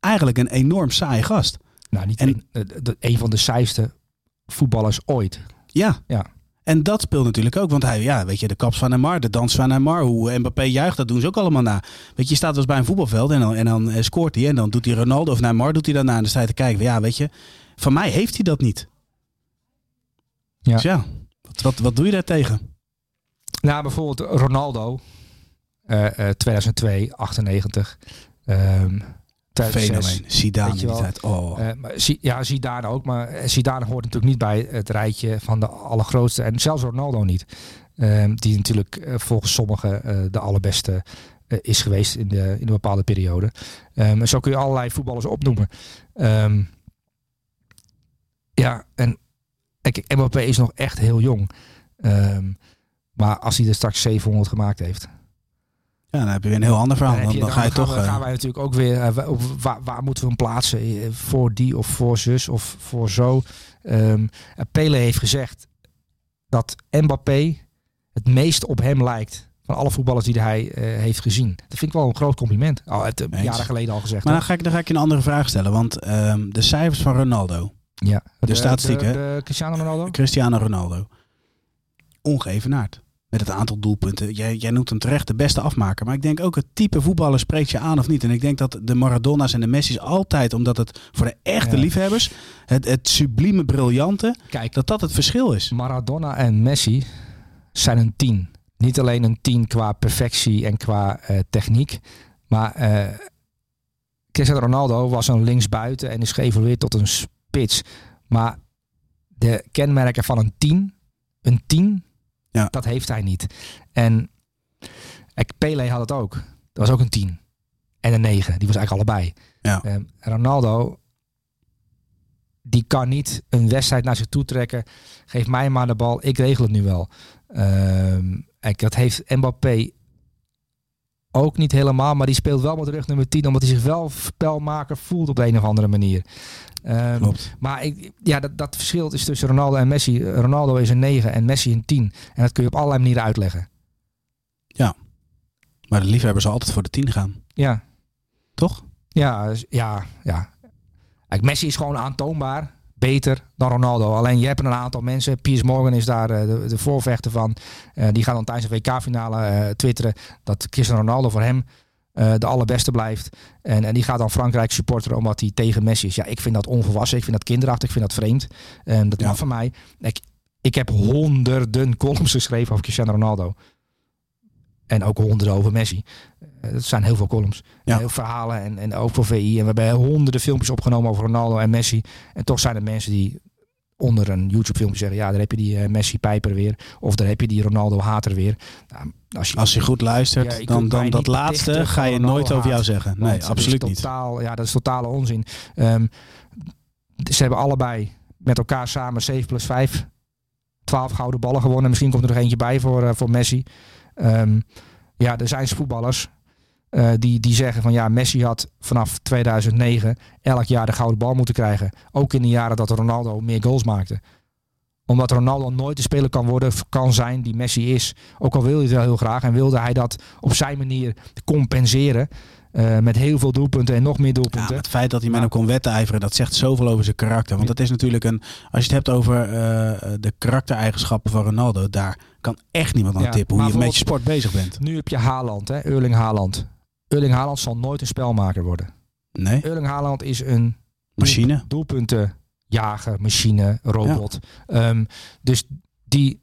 eigenlijk een enorm saai gast. Nou, niet en, een, een van de saaiste voetballers ooit. Ja. ja. En dat speelt natuurlijk ook, want hij, ja, weet je, de kaps van Neymar, de dans van Neymar, hoe Mbappé juicht, dat doen ze ook allemaal na. Weet je, je staat wel eens bij een voetbalveld en dan, en dan eh, scoort hij en dan doet hij Ronaldo of Neymar, doet hij daarna en dan sta je te kijken. Ja, weet je, van mij heeft hij dat niet. Ja. Dus ja, wat, wat, wat doe je daar tegen? Nou, bijvoorbeeld Ronaldo, uh, uh, 2002, 98. Um, Fenomeen. Zidane die tijd. Oh. Uh, maar, ja, Zidane ook. Maar Zidane hoort natuurlijk niet bij het rijtje van de allergrootste. En zelfs Ronaldo niet. Uh, die natuurlijk uh, volgens sommigen de allerbeste is geweest in, de, in een bepaalde periode. Um, zo kun je allerlei voetballers opnoemen. Um, ja, en kijk, Mbappé is nog echt heel jong. Um, maar als hij er straks 700 gemaakt heeft ja, dan heb je weer een heel ander verhaal. Dan, dan, dan, ga je toch. We, gaan wij natuurlijk ook weer. Uh, waar, waar, moeten we hem plaatsen? Eh, voor die of voor zus of voor zo. Um, Pele heeft gezegd dat Mbappé het meest op hem lijkt. Van alle voetballers die hij uh, heeft gezien. Dat vind ik wel een groot compliment. Al het, uh, jaren geleden al gezegd. Maar dan ga, ik, dan ga ik je een andere vraag stellen. Want um, de cijfers van Ronaldo. Ja, de, de statistieken. De, de Cristiano Ronaldo. Cristiano Ronaldo. Ongeëvenaard met het aantal doelpunten. Jij, jij noemt hem terecht de beste afmaker. Maar ik denk ook het type voetballer spreekt je aan of niet. En ik denk dat de Maradona's en de Messi's altijd, omdat het voor de echte ja. liefhebbers, het, het sublieme, briljante, Kijk, dat dat het verschil is. Maradona en Messi zijn een tien. Niet alleen een tien qua perfectie en qua uh, techniek. Maar uh, Cristiano Ronaldo was een linksbuiten en is geëvolueerd tot een spits. Maar de kenmerken van een 10, een 10, ja. dat heeft hij niet. En Pele had het ook. Dat was ook een 10. En een 9. Die was eigenlijk allebei. Ja. Um, Ronaldo, die kan niet een wedstrijd naar zich toe trekken. Geef mij maar de bal, ik regel het nu wel. Um, dat heeft Mbappé ook niet helemaal, maar die speelt wel met rug nummer 10, omdat hij zich wel spelmaker voelt op de een of andere manier. Um, Klopt. Maar ik, ja, dat, dat verschil is tussen Ronaldo en Messi. Ronaldo is een 9 en Messi een 10. En dat kun je op allerlei manieren uitleggen. Ja, maar de liefhebber zal altijd voor de 10 gaan. Ja. Toch? Ja, ja, ja. Kijk, Messi is gewoon aantoonbaar beter dan Ronaldo. Alleen je hebt een aantal mensen. Piers Morgan is daar uh, de, de, voorvechter van. Uh, die gaat dan tijdens de WK-finale uh, twitteren dat Cristiano Ronaldo voor hem de allerbeste blijft. En, en die gaat dan Frankrijk supporteren omdat hij tegen Messi is. Ja, ik vind dat onvolwassen. Ik vind dat kinderachtig. Ik vind dat vreemd. En dat ja. mag van mij. Ik, ik heb honderden columns geschreven over Cristiano Ronaldo. En ook honderden over Messi. Uh, dat zijn heel veel columns. Ja. Heel verhalen en, en ook voor VI. En we hebben honderden filmpjes opgenomen over Ronaldo en Messi. En toch zijn er mensen die onder een YouTube filmpje zeggen... ja, daar heb je die uh, Messi-pijper weer. Of daar heb je die Ronaldo-hater weer. Nou, als, je, als je goed luistert, ja, dan, dan dat laatste ga je nooit over jou zeggen. Nee, absoluut niet. Totaal, ja, dat is totale onzin. Um, ze hebben allebei met elkaar samen 7 plus 5... 12 gouden ballen gewonnen. Misschien komt er nog eentje bij voor, uh, voor Messi. Um, ja, er zijn voetballers uh, die, die zeggen van ja, Messi had vanaf 2009 elk jaar de gouden bal moeten krijgen. Ook in de jaren dat Ronaldo meer goals maakte. Omdat Ronaldo nooit de speler kan worden, kan zijn die Messi is. Ook al wil hij het wel heel graag en wilde hij dat op zijn manier compenseren. Uh, met heel veel doelpunten en nog meer doelpunten. Ja, het feit dat hij met hem kon wedijveren, dat zegt zoveel over zijn karakter. Want dat is natuurlijk een. Als je het hebt over uh, de karaktereigenschappen van Ronaldo, daar kan echt niemand aan ja, tippen hoe je met je sport bezig bent. Nu heb je Haaland, hè, Erling Haaland. Erling Haaland zal nooit een spelmaker worden. Nee. Erling Haaland is een machine, doelpuntenjager, machine, robot. Ja. Um, dus die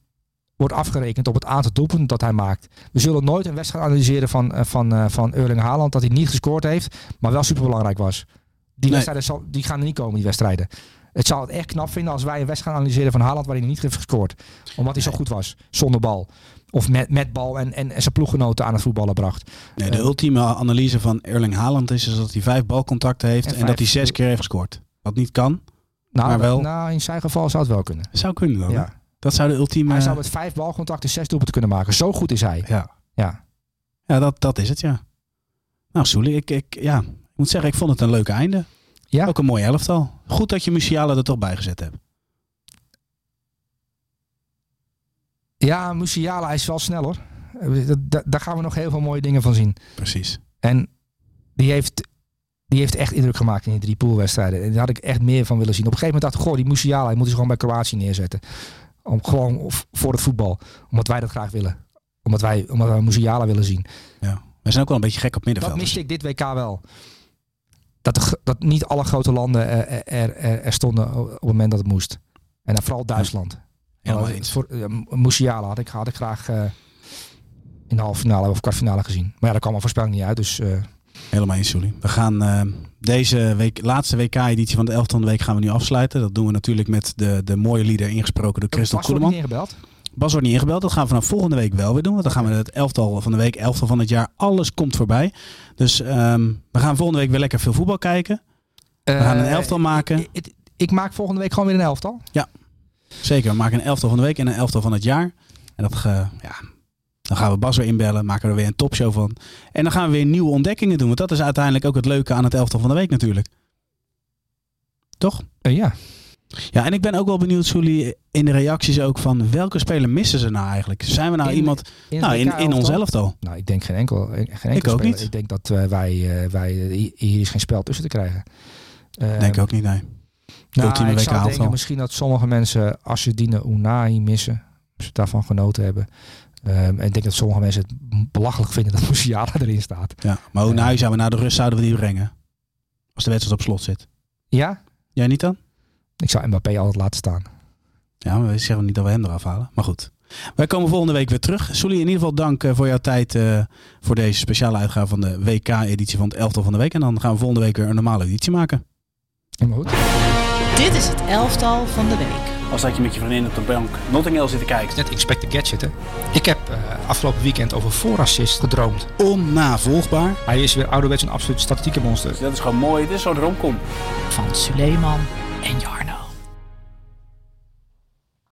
wordt afgerekend op het aantal doelpunten dat hij maakt. We zullen nooit een wedstrijd analyseren van, uh, van, uh, van Erling Haaland dat hij niet gescoord heeft, maar wel superbelangrijk was. Die nee. wedstrijden zal, die gaan er niet komen, die wedstrijden. Het zou het echt knap vinden als wij een wedstrijd analyseren van Haaland waarin hij niet heeft gescoord. Omdat hij zo goed was, zonder bal. Of met, met bal en, en, en zijn ploeggenoten aan het voetballen bracht. Nee, de uh, ultieme analyse van Erling Haaland is, is dat hij vijf balcontacten heeft en, en dat hij zes keer heeft gescoord. Wat niet kan, nou, maar wel... Nou, in zijn geval zou het wel kunnen. Zou kunnen dan, ja. Dat zou de ultieme... Hij zou met vijf balcontacten zes doelpunten kunnen maken. Zo goed is hij. Ja, ja. ja dat, dat is het, ja. Nou, Soelie, ik, ik, ja, ik moet zeggen, ik vond het een leuke einde. Ja. Ook een mooi elftal. Goed dat je Musiala er toch bij gezet hebt. Ja, Musiala is wel snel hoor. Daar gaan we nog heel veel mooie dingen van zien. Precies. En die heeft, die heeft echt indruk gemaakt in die drie poolwedstrijden. En daar had ik echt meer van willen zien. Op een gegeven moment dacht ik, goh, die Musiala, die moet ze gewoon bij Kroatië neerzetten. Om, gewoon voor het voetbal. Omdat wij dat graag willen. Omdat wij, omdat we Musiala willen zien. Ja. We zijn ook wel een beetje gek op middenveld. Dat miste ik dit WK wel dat, de, dat niet alle grote landen er, er, er, er, stonden op het moment dat het moest. En dan vooral Duitsland. Helemaal eens. Voor, Musiala had ik, had ik graag uh, in de halve finale of kwartfinale gezien. Maar ja, daar kwam al voorspelling niet uit. Dus, uh... Helemaal eens, Julie. We gaan deze week, laatste WK-editie van de 11e week gaan we nu afsluiten. Dat doen we natuurlijk met de, de mooie lieder ingesproken door Christel Koeleman. ingebeld? Bas wordt niet ingebeld. Dat gaan we vanaf volgende week wel weer doen. Want dan gaan we het elftal van de week, elftal van het jaar. Alles komt voorbij. Dus um, we gaan volgende week weer lekker veel voetbal kijken. We gaan een elftal maken. Ik, ik, ik, maak volgende week gewoon weer een elftal. Ja, zeker. We maken een elftal van de week en een elftal van het jaar. En dat, uh, ja, dan gaan we Bas weer inbellen. Maken we er weer een topshow van. En dan gaan we weer nieuwe ontdekkingen doen. Want dat is uiteindelijk ook het leuke aan het elftal van de week natuurlijk. Toch? Uh, ja. Ja, en ik ben ook wel benieuwd, Soelie, in de reacties ook van welke speler missen ze nou eigenlijk? Zijn we nou in, iemand in, nou, in, in ons elftal? Nou, ik denk geen enkel, geen enkel ik ook speler. niet. Ik denk dat wij, wij hier is geen spel tussen te krijgen. Uh, denk ik ook niet, nee. Nou, Ultieme ik zou denken misschien dat sommige mensen Asjedine Unai missen. Ze daarvan genoten hebben. Um, en ik denk dat sommige mensen het belachelijk vinden dat Musiala erin staat. Ja, maar Unai uh, zouden we na de rust zouden we die brengen. Als de wedstrijd op slot zit. Ja? Jij niet dan? Ik zou Mbappé altijd laten staan. Ja, maar we zeggen niet dat we hem eraf halen. Maar goed. Wij komen volgende week weer terug. Sully, in ieder geval dank voor jouw tijd voor deze speciale uitgave van de WK-editie van het elftal van de week. En dan gaan we volgende week weer een normale editie maken. Helemaal goed. Dit is het elftal van de week. Als dat je met je vriendin op de bank Notting Hill zit te kijken. Net Inspector Gadget, hè? Ik heb uh, afgelopen weekend over voorassist gedroomd. Onnavolgbaar. Hij is weer ouderwets een absoluut statistieke monster. Dus dat is gewoon mooi. Dit is zo'n romcom. Van Suleiman en Jar.